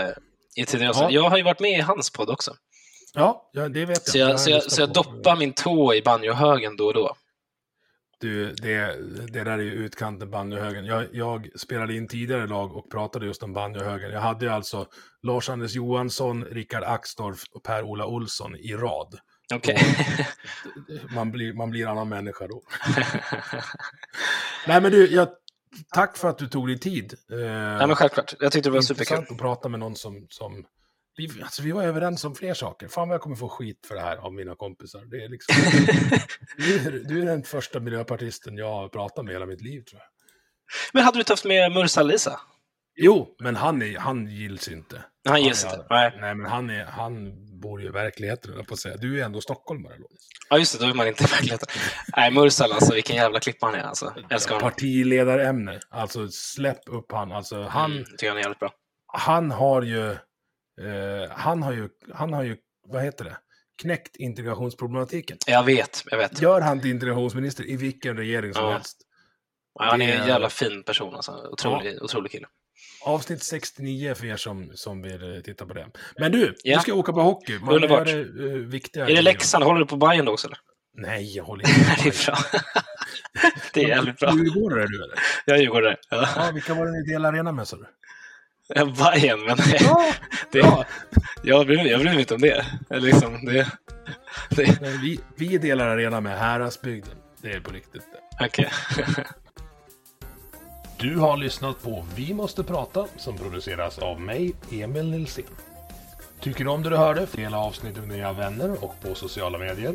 i tidigare. Ja. Jag har ju varit med i hans podd också. Ja, det vet jag. Så Det har jag, så jag, så jag doppar min tå i banjohögen då och då. Du, det, det där är ju utkanten banjohögen. Jag, jag spelade in tidigare lag och pratade just om banjohögen. Jag hade ju alltså Lars-Anders Johansson, Rickard Axdorff och Per-Ola Olsson i rad. Okej. <laughs> Man blir, man blir annan människa då. <laughs> Nej men du, jag, tack för att du tog dig tid. Eh, Nej, men självklart. Jag tyckte det var superkul. intressant att prata med någon som... som vi, alltså, vi var överens om fler saker. Fan vad jag kommer få skit för det här av mina kompisar. Det är liksom, <laughs> du, är, du är den första miljöpartisten jag har pratat med hela mitt liv tror jag. Men hade du inte haft med Mursa-Lisa? Jo, men han, är, han gills inte. Han gills inte. Nej. Nej, men han, är, han bor ju i verkligheten, jag på att säga. Du är ändå stockholmare, Lovis. Ja, just det. Då är man inte i verkligheten. Nej, Mursal alltså. Vilken jävla klippa han är alltså. Älskar honom. Partiledarämne. Alltså släpp upp han. Alltså han, Mm, tycker han är jävligt bra. han har ju, eh, han har ju, han har ju, vad heter det? Knäckt integrationsproblematiken. Jag vet, jag vet. Gör han till integrationsminister i vilken regering som Ja. helst. Ja, han är en är- jävla fin person alltså. Otrolig, otrolig kille. Avsnitt 69 för er som, som vill eh, titta på det. Men du, Ja. du ska åka på hockey. Man Underbart. gör det uh, viktiga. Är det Leksand? Håller du på Bayern då också eller? Nej, jag håller <laughs> inte det är bra. <laughs> det är jävligt bra. Djurgårdare du eller? Jag är djurgårdare. Ja. Ja, vilka var det ni delade arena med sa du? Ja, Bayern, men det, Ja. jag, bryr, jag bryr mig inte om det. Eller Liksom, det, det Nej, Vi, vi delar arena med Häradsbygden. Det är på riktigt det. okej. <laughs> Du har lyssnat på Vi måste prata som produceras av mig, Emil Nilsson. Tycker du om det du hörde? Dela avsnittet med dina vänner och på sociala medier.